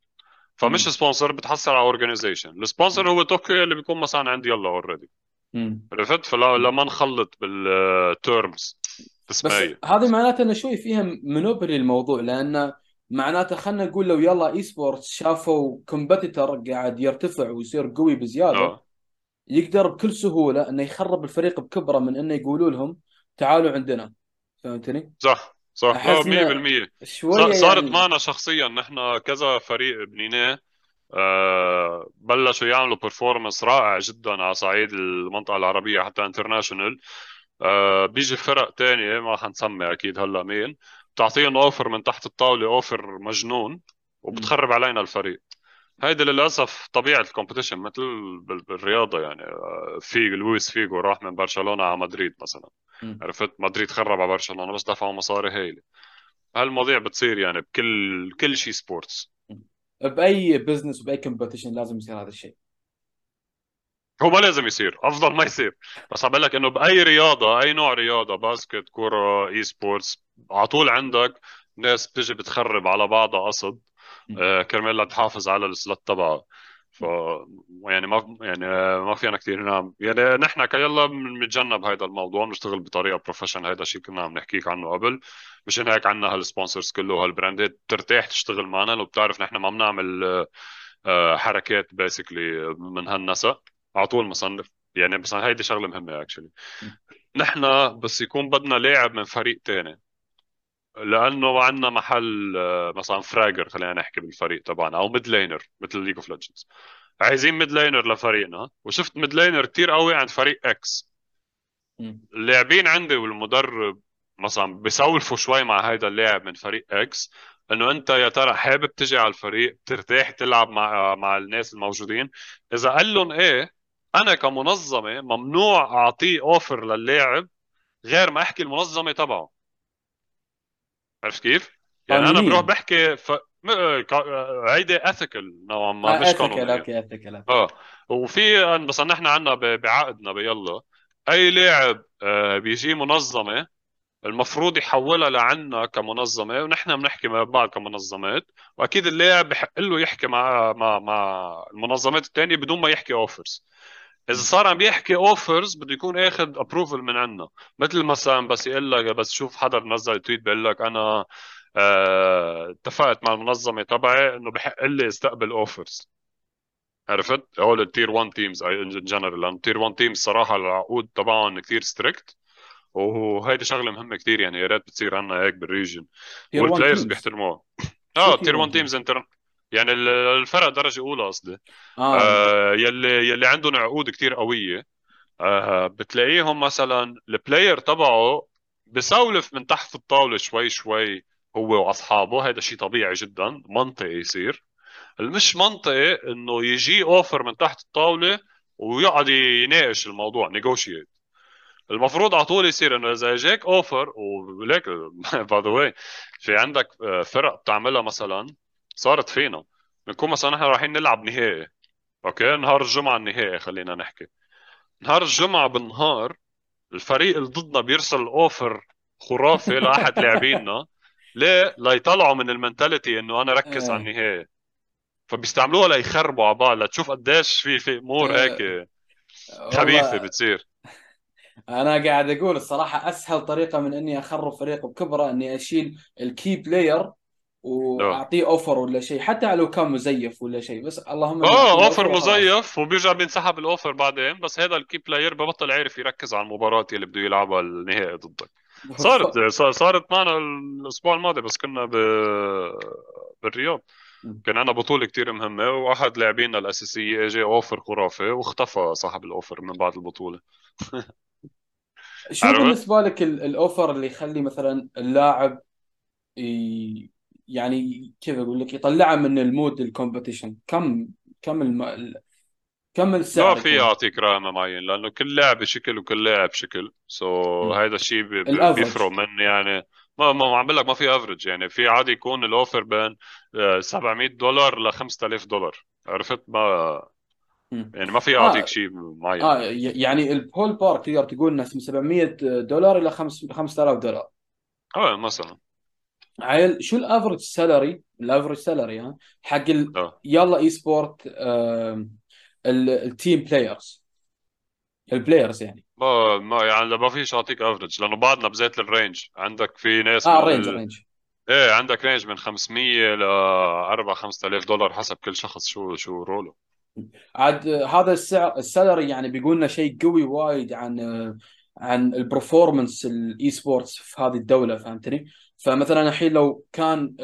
فمش sponsor بتحصل على organization ال sponsor هو طوكيو اللي بيكون مثلا عند يلا already عرفت؟ فلا ما نخلط بال terms بس هذه معناته انه شوي فيها monopoly الموضوع لأن معناته خلينا نقول لو يلا esports شافوا competitor قاعد يرتفع ويصير قوي بزيادة آه. يقدر بكل سهولة إنه يخرب الفريق بكبره من إنه يقولوا لهم تعالوا عندنا. فهمتني؟ صح صح. لا احس إنه 100% شوية صارت يعني. معنا شخصيا نحن كذا فريق بنيناه. آه، بلشوا يعملوا performance رائع جدا على صعيد المنطقة العربية حتى international آه، بيجي فرق تانية ما حنسمي أكيد هلأ مين. بتعطيهم offer من تحت الطاولة offer مجنون. وبتخرب علينا الفريق. هيدي للأسف طبيعة ال competition مثل بال- بالرياضة يعني. آه، في لويس فيجو راح من برشلونة على مدريد مثلا. مم. عرفت؟ مدريد خرب على برشلونة بس دفعوا مصاري هايلة. هالمواضيع بتصير يعني بكل كل شيء sports بأي business وبأي competition لازم يصير هذا الشيء. هو ما لازم يصير أفضل ما يصير. بس عم قلك إنه بأي رياضة أي نوع رياضة basket كرة esports على طول عندك ناس بتجي بتخرب على بعضها قصد. كرمال تحافظ على ال slot تبعها ف يعني ما يعني آه، ما فينا كثير نعم. يعني نحن كيلا بنتجنب هذا الموضوع بنشتغل بطريقة professional هذا الشيء كنا عم نحكيك عنه قبل. مشان هيك عندنا هال sponsors كله وهال brandات بترتاح تشتغل معنا. لو بتعرف نحن ما بنعمل آه، آه، حركات basically من هالنسق على طول مصنف. يعني مثلا هيدي شغلة مهمة actually. نحن بس يكون بدنا لاعب من فريق تاني. لأنه عندنا محل آه، مثلا fragger خلينا نحكي بالفريق تبعنا أو mid laner مثل League of Legends عايزين mid laner لفريقنا. وشفت mid laner كثير قوي عند فريق X. اللاعبين عندي والمدرب مثلا بيسولفوا شوي مع هذا اللاعب من فريق X إنه أنت يا ترى حابب تجي على الفريق؟ بترتاح تلعب مع مع الناس الموجودين؟ إذا قال لهم إيه أنا كمنظمة ممنوع أعطيه offer للاعب غير ما أحكي المنظمة تبعه. عرفت كيف؟ يعني أنا بروح بحكي ف... م- هيدي ethical نوعا ما آه مش ethical قانونيه okay ethical آه. وفي بس نحن عندنا ب- بعقدنا بيلا أي لاعب آه، بيجي منظمة المفروض يحولها لعنا كمنظمة ونحن بنحكي مع بعض كمنظمات وأكيد اللاعب بحق له يحكي مع مع مع المنظمات الثانية بدون ما يحكي offers إذا صار عم بيحكي offers بده يكون آخذ approval من عنا. مثل مثلا بس يقول لك بس شوف حدا نزل tweet بيقول لك أنا آه، اتفقت مع المنظمة تبعي إنه بحق لي استقبل offers عرفت؟ هول ال tier 1 teams in general لأن ال tier 1 teams صراحة العقود تبعهم كثير strict وهيدي شغلة مهمة كثير يعني يا ريت بتصير عنا هيك بال region tier 1 وال players بيحترموها. آه tier tier 1 1 teams يعني ال- الفرق درجة أولى قصدي. ال- آه يلي يلي عندهم عقود كثير قوية. آه بتلاقيهم مثلا ال player تبعه بسولف من تحت الطاولة شوي شوي هو وأصحابه. هذا شيء طبيعي جدا منطقي يصير. المش منطقي إنه يجي offer من تحت الطاولة ويقعد يناقش الموضوع negotiate المفروض على طول يصير إنه إذا اجاك offer وليك by the way في عندك آه، فرق بتعملها مثلا صارت فينا. بنكون مثلا نحن رايحين نلعب نهائي. okay؟ نهار الجمعة النهائي خلينا نحكي. نهار الجمعة بالنهار الفريق اللي ضدنا بيرسل offer خرافي لأحد لاعبيننا. ليه؟ ليطلعوا من ال mentality إنه أنا ركز على إيه. النهائي. فبيستعملوها ليخربوا على بعض لتشوف قديش في في أمور آه، هيك خبيثة بتصير. أنا قاعد أقول الصراحة أسهل طريقة من إني أخرب فريق بكبرة إني أشيل ال key player وأعطيه offer ولا شيء حتى لو كان مزيف ولا شيء بس اللهم آه offer offer مزيف وبيرجع بينسحب ال offer بعدين بس هذا ال key player ببطل عارف يركز على المباراة اللي بده يلعبها النهائي ضدك. صارت صارت معنا الأسبوع الماضي بس كنا ب... بالرياض. كان عندنا بطولة كتير مهمة وأحد لاعبينا الأساسية اجى offer خرافي واختفى صاحب ال offer من بعد البطولة. شو؟ بالنسبة لك ال- ال offer اللي يخلي مثلا اللاعب ي... يعني كيف أقول لك يطلعه من المود ال competition كم كم الم... كم ما السعر في يكون أعطيك رقم معين لأنه كل لاعب بشكل وكل لاعب شكل. so. هذا الشيء بيفرق من يعني ما ما عم بقول لك ما في average. يعني في عادي يكون ال offer بين آه، 700 دولار ل 5000 دولار. عرفت؟ ما. يعني ما في اعطيك آه شيء معين. آه يعني ال ballpark تقدر تقول إنه من 700 دولار إلى 5000 دولار. آه مثلا. عيل شو ال average salary ال average salary ها؟ حق ال... آه. يلا اي سبورت ال team players ال players يعني. ما ما يعني ما فيش أعطيك average لأنه بعدنا بذات ال range عندك في ناس آه من ال range ال... ال range إيه عندك range من 500 ل 4 5000 دولار حسب كل شخص شو شو role ه عاد آه، هذا السعر ال salary يعني بيقول لنا شيء قوي وايد عن آه، عن ال performance ال esports في هذه الدولة فهمتني؟ فمثلا الحين لو كان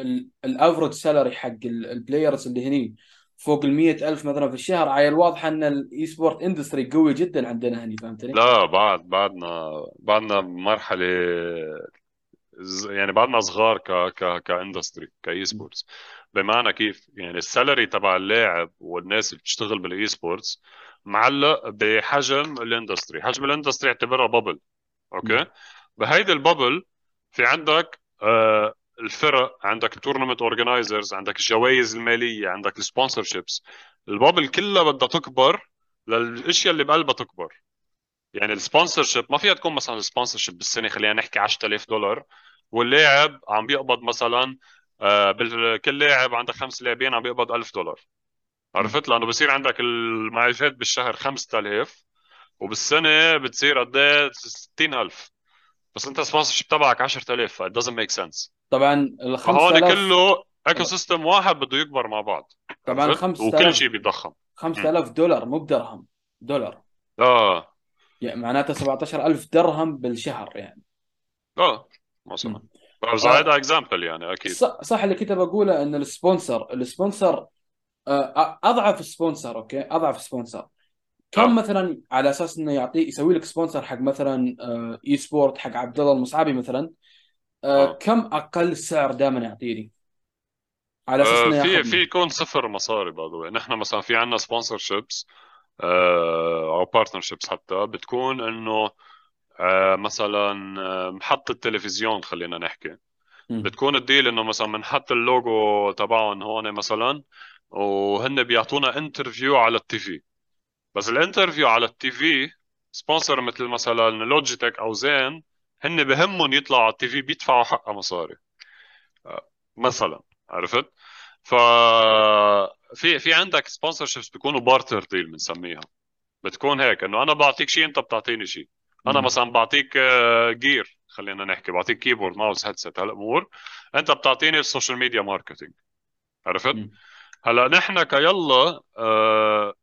ال average salary حق ال players اللي هني فوق ال ألف مثلا في الشهر عيل واضح إن ال esport industry قوي جدا عندنا هني فهمتني؟ لا بعد بعدنا بعدنا بمرحلة يعني بعدنا صغار ك ك ك industry ك esports بمعنى كيف؟ يعني ال salary تبع اللاعب والناس اللي بتشتغل بال esports معلق بحجم ال industry حجم ال industry اعتبرها bubble okay؟ بهيدي ال bubble في عندك الفرق عندك ال tournament organizers عندك الجوائز المالية عندك ال sponsorships ال bubble كلها بدها تكبر للأشياء اللي بقلبها تكبر. يعني ال sponsorship ما فيها تكون مثلا ال sponsorship بالسنة خلينا نحكي 10000 دولار واللاعب عم بيقبض مثلا آه كل لاعب عندك خمس لاعبين عم بيقبض 1000 دولار. عرفت؟ لأنه بصير عندك المعاشات بالشهر 5000 وبالسنة بتصير قد إيه؟ 60000 بس انت ال sponsorship تبعك 10000 it doesn't make sense. طبعا ال فهون 5000 كله ايكو سيستم واحد بده يكبر مع بعض. طبعا عرفت؟ 5000 وكل شيء بيتضخم 5000 دولار مو بدرهم دولار. آه. يعني معناته 17000 درهم بالشهر يعني. آه مثلا. بس. هذا example يعني أكيد. صح, صح اللي كنت بقوله إن ال sponsor ال sponsor آه، أضعف sponsor okay؟ أضعف sponsor كم مثلا على أساس إنه يعطي يسوي لك sponsor حق مثلا آه، esport حق عبد الله المصعبي مثلا آه، آه. كم أقل سعر دائما يعطيني على أساس آه، إنه في في يكون صفر مصاري by نحن مثلا في عندنا sponsorships أو partnerships حتى بتكون إنه آه، مثلا آه، محطة تلفزيون خلينا نحكي. بتكون ال deal إنه مثلا بنحط اللوجو تبعهم هون مثلا وهن بيعطونا interview على ال TV. بس ال interview على ال TV sponsor مثل مثلا لوجيتك أو زين هن بهمهم يطلعوا على ال TV بيدفعوا حقها مصاري. آه، مثلا عرفت؟ ف في في عندك sponsorships بيكونوا barter deal بنسميها بتكون هيك إنه أنا بعطيك شيء أنت بتعطيني شيء أنا. مثلا بعطيك gear خلينا نحكي بعطيك keyboard mouse هيدسет هالامور أنت بتعطيني ال social media marketing عرفت. هلا نحن كيلا آه،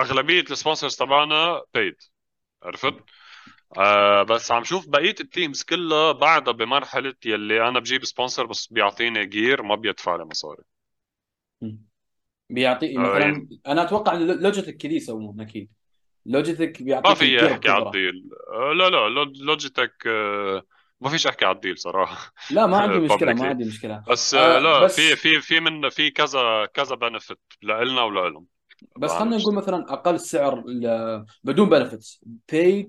أغلبية ال sponsors تبعنا بيد عرفت؟ آه بس عم شوف بقية ال teams كلها بعدها بمرحلة يلي أنا بجيب sponsor بس بيعطيني gear ما بيدفع لي مصاري. بيعطي آه يعني مثلا أنا أتوقع لوجيتك كذي يسوون أكيد. لوجيتك ما بيعطيك في ال gear احكي على بكبره ال deal. آه لا لا لو- لوجيتك آه ما فيش احكي على ال deal صراحة. لا ما عندي مشكلة ما عندي مشكلة. بس آه آه لا في بس في في من في كذا كذا benefit لإلنا ولإلهم. بس خلينا نقول مثلا أقل سعر بدون benefits paid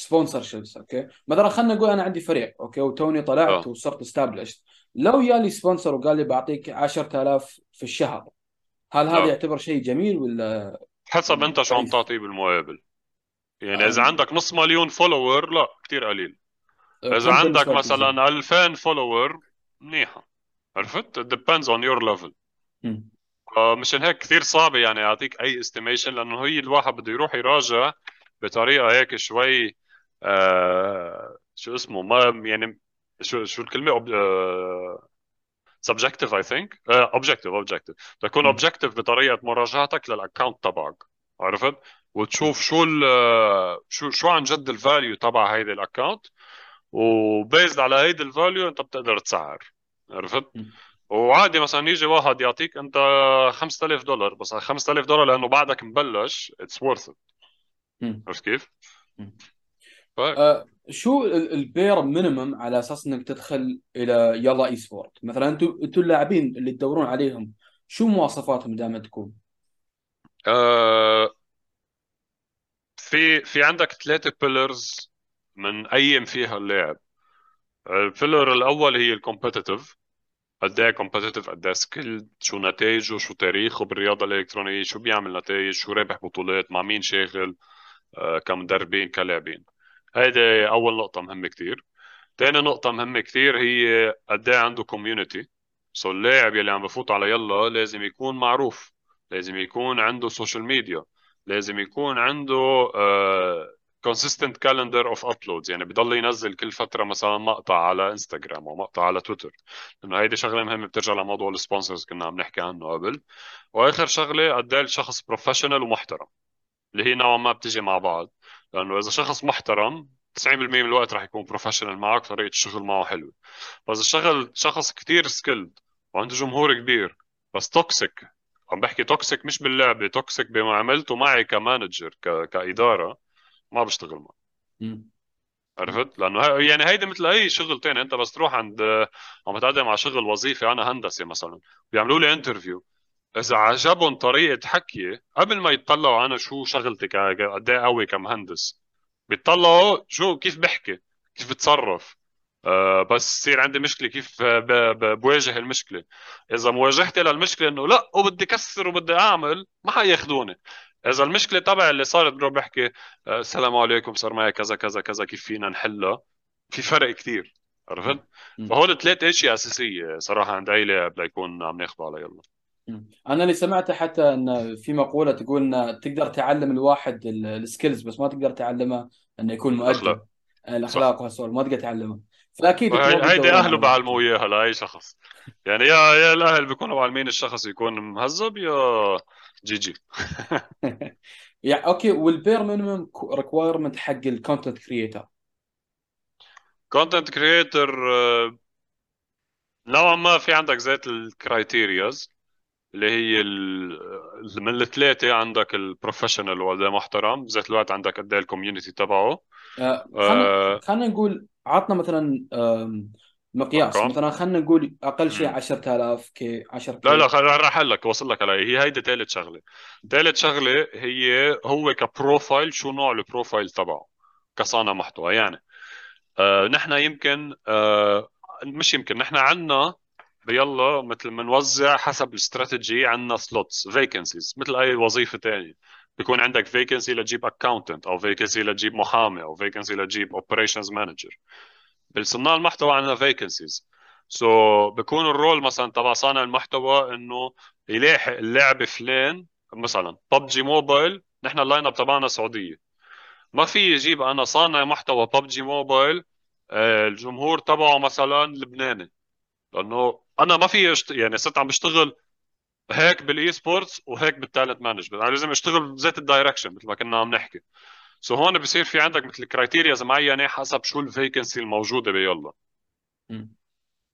sponsorships okay؟ مثلا خلينا نقول أنا عندي فريق okay؟ وتوني طلعت وصرت established لو جالي sponsor وقال لي بعطيك 10000 في الشهر هل هذا يعتبر شيء جميل ولا حسب أنت شو عم؟ تعطيه بالمقابل يعني إذا أم، عندك نص مليون follower لا كتير قليل. إذا عندك؟ مثلا 2000 follower منيحة. عرفت؟ It depends on your level. مم. آه، مشان هيك كثير صعب يعني أعطيك أي estimation لأنه هي الواحد بده يروح يراجع بطريقة هيك شوي آه شو اسمه ما يعني شو شو subjective I think. آه objective objective. تكون objective بطريقة مراجعتك لل account تبعك عرفت. وتشوف شو ال شو شو عن جد ال value تبع هيدي ال account وبيزد على هيدي ال value أنت بتقدر تسعر عرفت. وعادي مثلا يجي واحد يعطيك أنت 5000 دولار بس 5000 دولار لأنه بعدك مبلش it's worth. عرفت كيف؟ أه شو ال- ال bare minimum على أساس إنك تدخل إلى يلا اي سبورت مثلا أنتم أنتم اللاعبين اللي تدورون عليهم شو مواصفاتهم دائما تكون؟ آه في في عندك ثلاثة pillars من aim فيها اللاعب ال pillar الأول هي ال competitive قد إيه competitive قد إيه skilled شو نتائجه شو تاريخه بالرياضة الإلكترونية شو بيعمل نتائج شو رابح بطولات مع مين شاغل كمدربين كلاعبين هيدي أول نقطة مهمة كتير تاني نقطة مهمة كثير هي قد إيه عنده community so اللاعب يلي عم بفوت على يلا لازم يكون معروف لازم يكون عنده social media لازم يكون عنده consistent calendar of uploads يعني بضل ينزل كل فترة مثلا مقطع على انستغرام أو مقطع على تويتر لأنه هيدي شغلة مهمة بترجع لموضوع ال sponsors كنا عم نحكي عنه قبل. وآخر شغلة قد إيه الشخص professional ومحترم اللي هي نوعا ما بتجي مع بعض. لأنه إذا شخص محترم 90% من الوقت رح يكون professional معك طريقة الشغل معه حلوة. بس الشغل شخص كتير skilled وعنده جمهور كبير بس toxic عم بحكي toxic مش باللعبة toxic بمعاملته معي ك manager ك... كإدارة. ما بشتغل معه. عرفت؟ لأنه يعني هيدي مثل أي شغل تاني أنت بس تروح عند عم تقدم على شغل وظيفي أنا هندسة مثلا بيعملوا لي انترفيو إذا عجبهم طريقة حكي قبل ما يطلعوا أنا شو شغلتي قد إيه قوي كمهندس بيطلعوا شو كيف بحكي كيف بتصرف. أه بس يصير عندي مشكلة كيف بواجه المشكلة. إذا مواجهتي للمشكلة إنه لا وبدي كسر وبدي أعمل ما حياخذوني إذا المشكلة تبع اللي صارت بروح بحكي آه، السلام عليكم صار معي كذا كذا كذا كيف فينا نحلها في فرق كثير عرفت؟ فهول ثلاث أشياء أساسية صراحة عند عيلة ليكون عم ناخذه على يلا. أنا اللي سمعته حتى إن في مقولة تقول إن تقدر تعلم الواحد ال skills بس ما تقدر تعلمه إنه يكون مؤدب. الأخلاق. وهالسؤال ما تقدر تعلمه. فأكيد هيدي أهله بيعلموه إياها لأي شخص. يعني يا يا الأهل بيكونوا معلمين الشخص يكون مهذب يا GG. يعني okay وال bare minimum requirement حق ال content creator content creator نوعا ما في عندك ذات ال criterias اللي هي من الثلاثة عندك ال professional ولا محترم بذات الوقت عندك قد إيه ال community تبعه؟ آه خلينا خلينا نقول عطنا مثلا مقياس. أرقام. مثلا خلينا نقول أقل شيء 10000 K 10 K لا لا خل... راح لك وصل لك علي هي هيدي ثالث شغلة. ثالث شغلة هي هو ك profile شو نوع ال profile تبعه كصانع محتوى. يعني آه نحن يمكن آه مش يمكن نحن عندنا يلا مثل بنوزع حسب الاستراتيجي عندنا slots vacancies مثل أي وظيفة ثانية بيكون عندك vacancy لتجيب accountant أو vacancy لتجيب محامي أو vacancy لتجيب operations manager بالصناع المحتوى عندنا vacancies so so, بكون ال role مثلا تبع صانع المحتوى إنه يلاحق اللعبه فلان مثلا ببجي موبايل نحن ال line up تبعنا سعودية. ما في يجيب أنا صانع محتوى ببجي موبايل آه، الجمهور تبعه مثلا لبناني. لأنه أنا ما في. يعني صرت عم بشتغل هيك بال esports وهيك بال talent management أنا لازم أشتغل بذات ال direction مثل ما كنا عم نحكي. so هون بصير في عندك مثل criteria معينة حسب شو ال vacancy الموجودة بيلا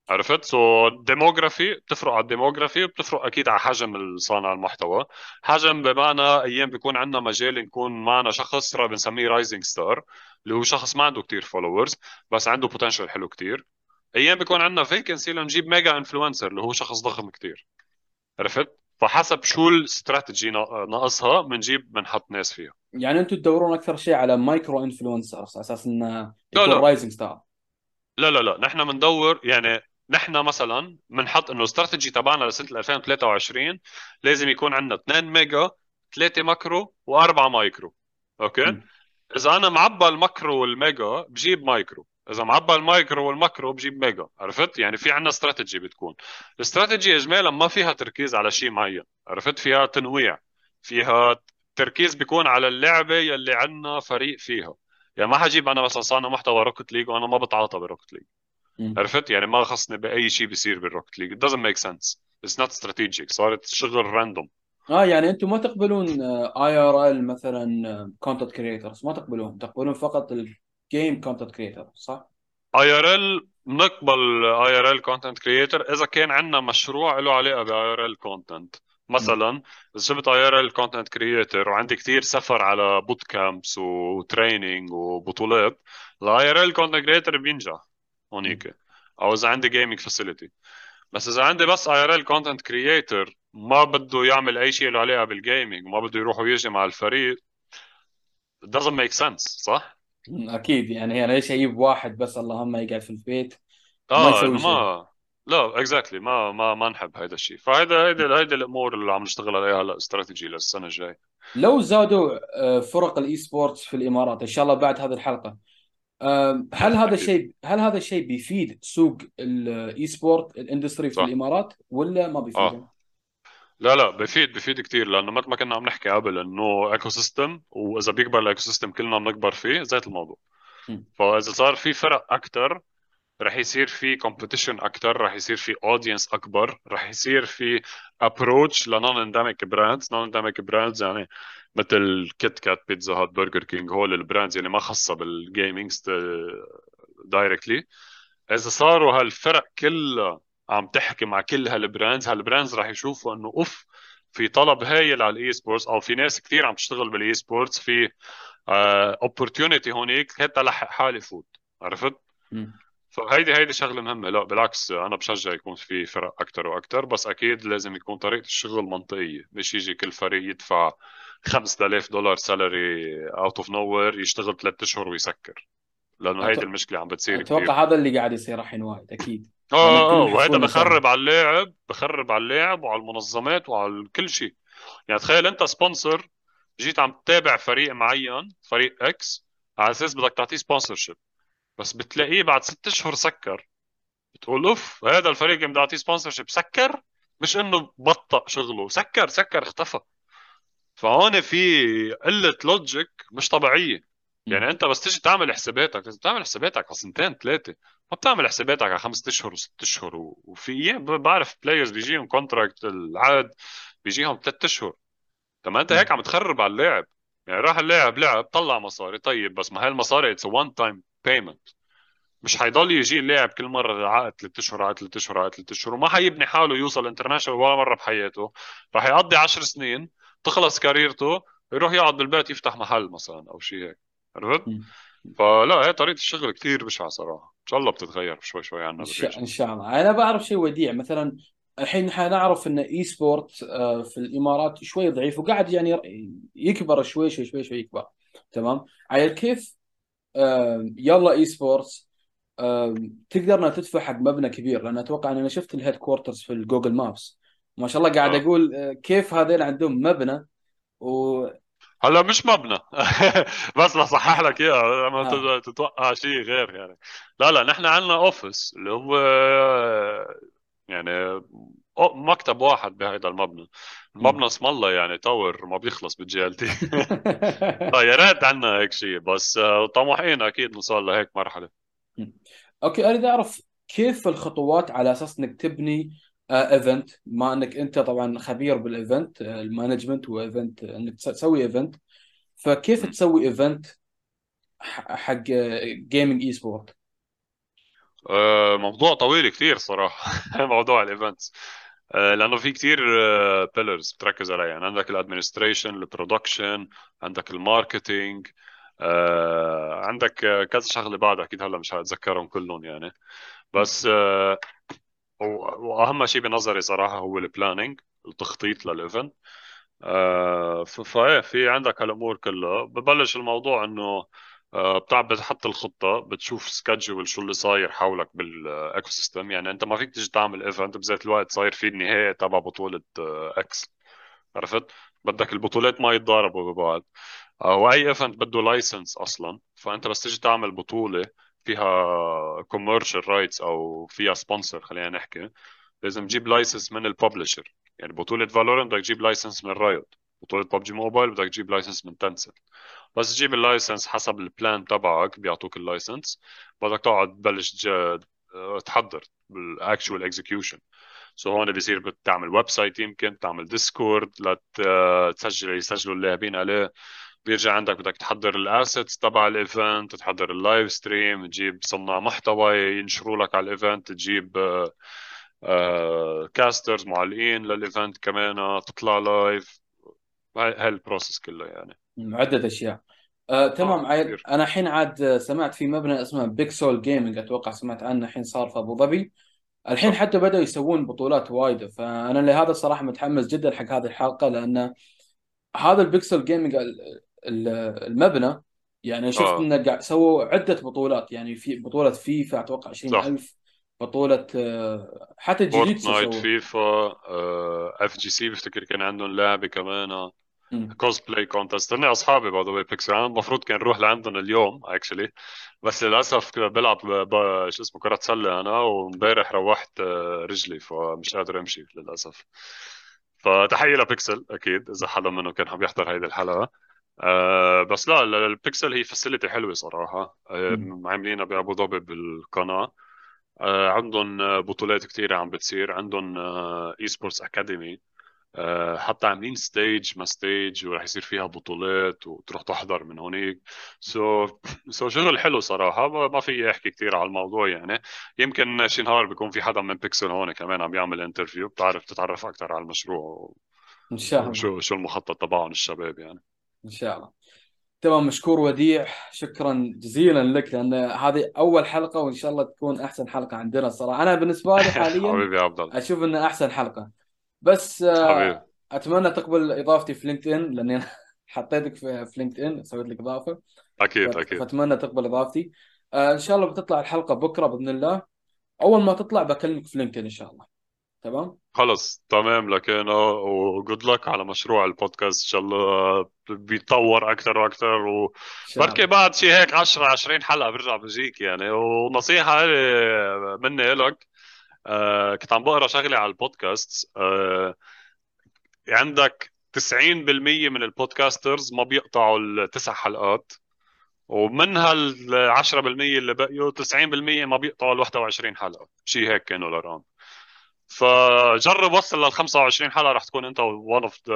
عرفت؟ so ال demography بتفرق على الديموغرافي وبتفرق أكيد على حجم الصانع المحتوى. حجم بمعنى أيام بيكون عندنا مجال نكون معنا شخص بنسميه rising star اللي هو شخص ما عنده كتير followers بس عنده potential حلو كتير. أيام بيكون عندنا vacancy لنجيب mega influencer اللي هو شخص ضخم كتير. عرفت؟ فحسب شو الاستراتيجي ناقصها بنجيب بنحط ناس فيها. يعني أنتم تدورون أكثر شيء على micro influencers على أساس إنه يكون rising star لا لا لا. نحن بندور يعني نحن مثلا بنحط إنه الاستراتيجي تبعنا لسنة 2023 لازم يكون عندنا 2 mega 3 macro و4 micro. okay؟ م. إذا أنا معبى ال macro وال mega بجيب مايكرو. إذا معبى ال micro وال macro بجيب mega عرفت؟ يعني في عندنا استراتيجي بتكون. الاستراتيجي اجمالا ما فيها تركيز على شيء معين عرفت؟ فيها تنويع فيها تركيز بيكون على اللعبة يلي عندنا فريق فيها. يعني ما حجيب أنا مثلا صانع محتوى Rocket League وأنا ما بتعاطى ب Rocket League عرفت؟ يعني ما خصني بأي شيء بيصير بال Rocket League it doesn't make sense. It's not strategic. صارت شغل random آه يعني أنتم ما تقبلون IRL مثلا content creators ما تقبلون. تقبلون فقط ال game content creator صح؟ اي ار ال بنقبل اي ار ال كونتنت كريتر إذا كان عندنا مشروع له علاقة ب IRL content مثلا إذا شفت IRL content creator وعندي كثير سفر على boot camps و training وبطولات ال IRL content creator بينجح هونيك. أو إذا عندي gaming facility بس إذا عندي بس IRL content creator ما بده يعمل أي شيء له علاقة بال gaming وما بده يروح ويجي مع الفريق doesn't make sense صح؟ أكيد يعني أنا ليش أجيب واحد بس؟ اللهم يقعد في البيت. ما آه يسوي شيء. ما لا exactly ما ما ما نحب هذا الشيء. فهيدا هيدا هيدا الأمور اللي عم نشتغل عليها هلا استراتيجي للسنة الجاي لو زادوا آه، فرق ال esports في الإمارات إن شاء الله بعد هذه الحلقة. هل هذا الشيء هل هذا الشيء بيفيد سوق ال esport ال industry في صح. الإمارات ولا ما بيفيد؟ آه. لا لا بفيد بفيد كثير لأنه مثل ما كنا عم نحكي قبل إنه ecosystem وإذا بيكبر ال ecosystem كلنا بنكبر فيه ذات الموضوع. فإذا صار في فرق أكثر رح يصير في competition أكثر رح يصير في audience أكبر رح يصير في approach ل non endemic brands non endemic brands يعني مثل كيت كات بيتزا هات برجر كينج هول ال brands يعني ما خاصة بال gaming directly إذا صاروا هالفرق كلها عم تحكي مع كل هال brands هال brands راح يشوفوا إنه أوف في طلب هايل على ال esports أو في ناس كثير عم تشتغل بال esports في opportunity هونيك حتى لحق حالي فوت عرفت؟ فهيدي هيدي شغلة مهمة. لا بالعكس أنا بشجع يكون في فرق أكثر وأكثر بس أكيد لازم يكون طريقة الشغل منطقية. مش يجي كل فريق يدفع 5000 دولار salary out of nowhere يشتغل ثلاث أشهر ويسكر لأنه هيدي المشكلة عم بتصير أتوقع هذا اللي قاعد يصير الحين وايد أكيد. آه آه وهذا بخرب على اللاعب بخرب على اللاعب وعلى المنظمات وعلى كل شيء. يعني تخيل أنت sponsor جيت عم تتابع فريق معين فريق X على أساس بدك تعطيه sponsorship بس بتلاقيه بعد ست أشهر سكر. بتقول أوف هذا الفريق اللي بدي أعطيه sponsorship سكر؟ مش إنه بطأ شغله. سكر سكر اختفى. فهون في قلة logic مش طبيعية. يعني. انت بس تيجي تعمل حساباتك لازم تعمل حساباتك على سنتين ثلاثة ما بتعمل حساباتك على خمسة أشهر وست أشهر وفي أيام بعرف players بيجيهم contract العقد بيجيهم ثلاث أشهر. طب ما انت هيك. عم تخرب على اللاعب. يعني راح اللاعب لعب طلع مصاري. طيب بس ما هاي المصاري it's one time payment مش حيضل يجي اللاعب كل مرة عقد ثلاث أشهر عقد ثلاث أشهر عقد ثلاث أشهر وما حيبني حاله يوصل international ولا مرة بحياته. راح يقضي عشر سنين تخلص career ته يروح يقعد بالبيت يفتح محل مثلا أو شيء هيك. عرفت؟ فلا هي طريقة الشغل كثير بشعة صراحة. إن شاء الله بتتغير شوي شوي عنا إن شاء إن بال region شاء الله. أنا بعرف شيء وديع. مثلا الحين حنعرف إن esport آه، في الإمارات شوي ضعيف وقاعد يعني يكبر شوي شوي شوي شوي يكبر. تمام؟ على كيف آه، يلا esports آه، تقدر إنها تدفع حق مبنى كبير. لأن أتوقع إن أنا شفت ال headquarters في الجوجل مابس. ما شاء الله قاعد أقول كيف هذول عندهم مبنى و هلا مش مبنى. بس بصحح لك إياها لما تت- تتوقع شيء غير يعني. لا لا نحن عندنا office اللي هو يعني مكتب واحد بهذا المبنى. المبنى اسم الله يعني tower ما بيخلص بال JLT. فيا ريت عندنا هيك شيء بس آه، طموحين أكيد نوصل لهيك مرحلة. أوكي اريد أعرف كيف الخطوات على أساس إنك تبني event ما إنك أنت طبعا خبير بال event ال management و event إنك تس- تسوي ايفنت فكيف. تسوي event حق gaming esport آه، موضوع طويل كثير صراحة. موضوع ال events لأنه في كثير pillars بتركز عليها. يعني عندك ال administration ال production عندك ال marketing آه، عندك آه، كذا شغلة بعد. أكيد هلا مش هتذكرهم كلهم يعني. بس آه، وأهم شيء بنظري صراحة هو ال planning التخطيط لل event آه، فايه في عندك هالأمور كلها. ببلش الموضوع إنه آه، بتعب بتحط الخطة بتشوف schedule شو اللي صاير حولك بال ecosystem يعني أنت ما فيك تيجي تعمل event بذات الوقت صاير في النهاية تبع بطولة آه، X عرفت؟ بدك البطولات ما يتضاربوا ببعض. آه، وأي event بده license أصلا. فأنت بس تيجي تعمل بطولة فيها commercial rights أو فيها sponsor خلينا نحكي. لازم تجيب license من ال publisher يعني بطولة Valorant بدك تجيب license من Riot بطولة PUBG Mobile بدك تجيب license من Tencent بس تجيب ال license حسب ال plan تبعك بيعطوك ال license بدك تقعد تبلش تج- تحضر بال actual execution so هون بيصير بتعمل website يمكن تعمل Discord لتسجل يسجلوا اللاعبين عليه. بيرجع عندك بدك تحضر ال assets تبع ال event تحضر ال live stream تجيب صناع محتوى ينشروا لك على الايفنت تجيب آه، آه، كاسترز معلقين لل event كمان تطلع live هاي ال process كله يعني. عدة أشياء. آه، تمام. عيل أنا الحين عاد سمعت في مبنى اسمه Pixel Gaming أتوقع سمعت عنه الحين صار في أبو ظبي. الحين حتى بدأوا يسوون بطولات وايد فأنا لهذا الصراحة متحمس جدا حق هذه الحلقة لأن هذا ال Pixel Gaming المبنى يعني شفت آه. إنه قاعد سووا عدة بطولات يعني في بطولة فيفا أتوقع صح. 20000 بطولة آه، حتى جيجيتسو Fortnite FIFA FGC بفتكر كان عندهم لعبة كمان. مم. cosplay contest هن أصحابي by the way Pixel أنا المفروض كان نروح لعندهم اليوم actually بس للأسف كنت بلعب ب... ب... شو اسمه كرة سلة أنا وامبارح روحت آه، رجلي فمش قادر أمشي للأسف. فتحية لبيكسل أكيد إذا حدا منه كان عم يحضر هيدي الحلقة. آه بس لا ال- البيكسل هي facility حلوة صراحة. آه مم. عاملينها بأبو ظبي بالقناة. آه عندهم آه، بطولات كثيرة عم بتصير. عندهم esports academy حتى عاملين stage ما stage ورح يصير فيها بطولات وتروح تحضر من هونيك. so so شغل حلو صراحة. ما ما في احكي كثير على الموضوع يعني. يمكن شي نهار بيكون في حدا من بيكسل هون كمان عم يعمل interview بتعرف تتعرف أكثر على المشروع إن شاء الله. شو شو المخطط تبعهم الشباب يعني. إن شاء الله. تمام مشكور وديع. شكرا جزيلا لك لأن هذه أول حلقة وإن شاء الله تكون أحسن حلقة عندنا الصراحه أنا بالنسبة لي حاليا حبيبي عبد الله. أشوف انها أحسن حلقة. بس آه، حبيبي. أتمنى تقبل إضافتي في LinkedIn لأني حطيتك في LinkedIn سويت لك إضافة. أكيد أكيد. فأتمنى تقبل إضافتي. آه، إن شاء الله بتطلع الحلقة بكرة بإذن الله. أول ما تطلع بكلمك في LinkedIn إن شاء الله. تمام؟ خلص تمام. لكن وجود لك على مشروع البودكاست إن شاء الله بيتطور أكثر وأكثر وبركي بعد شي هيك 10 20 حلقة برجع بجيك يعني. ونصيحة مني لك آه كنت عم بقرأ شغلة على البودكاست آه عندك 90% من ال podcasters ما بيقطعوا التسع حلقات ومنها ال 10% اللي بقيوا 90% ما بيقطعوا ال 21 حلقة. شيء هيك كانوا الارقام فجرب وصل لل 25 حلقة رح تكون أنت one of the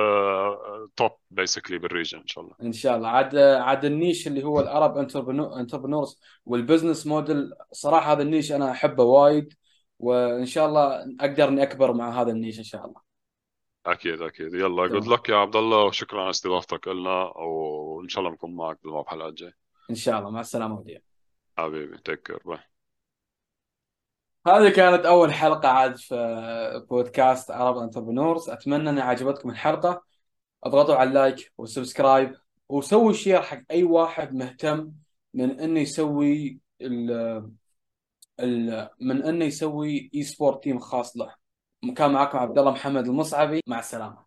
top basically بال region إن شاء الله. إن شاء الله. عاد عاد ال niche اللي هو ال Arab entrepreneurs وال business model صراحة هذا ال niche أنا أحبه وايد وإن شاء الله أقدر إني أكبر مع هذا ال niche إن شاء الله. أكيد أكيد. يلا good luck يا عبد الله وشكرا على استضافتك لنا وإن شاء الله نكون معك بالحلقة الجاية. إن شاء الله. مع السلامة وديع. حبيبي take care bye هذه كانت أول حلقة عاد في podcast Arab Entrepreneurs أتمنى ان عجبتكم الحلقة. أضغطوا على ال like وال subscribe وسووا share حق أي واحد مهتم من إنه يسوي ال ال من إنه يسوي اي سبورت تيم خاص له. كان معكم عبد الله محمد المصعبي. مع السلامة.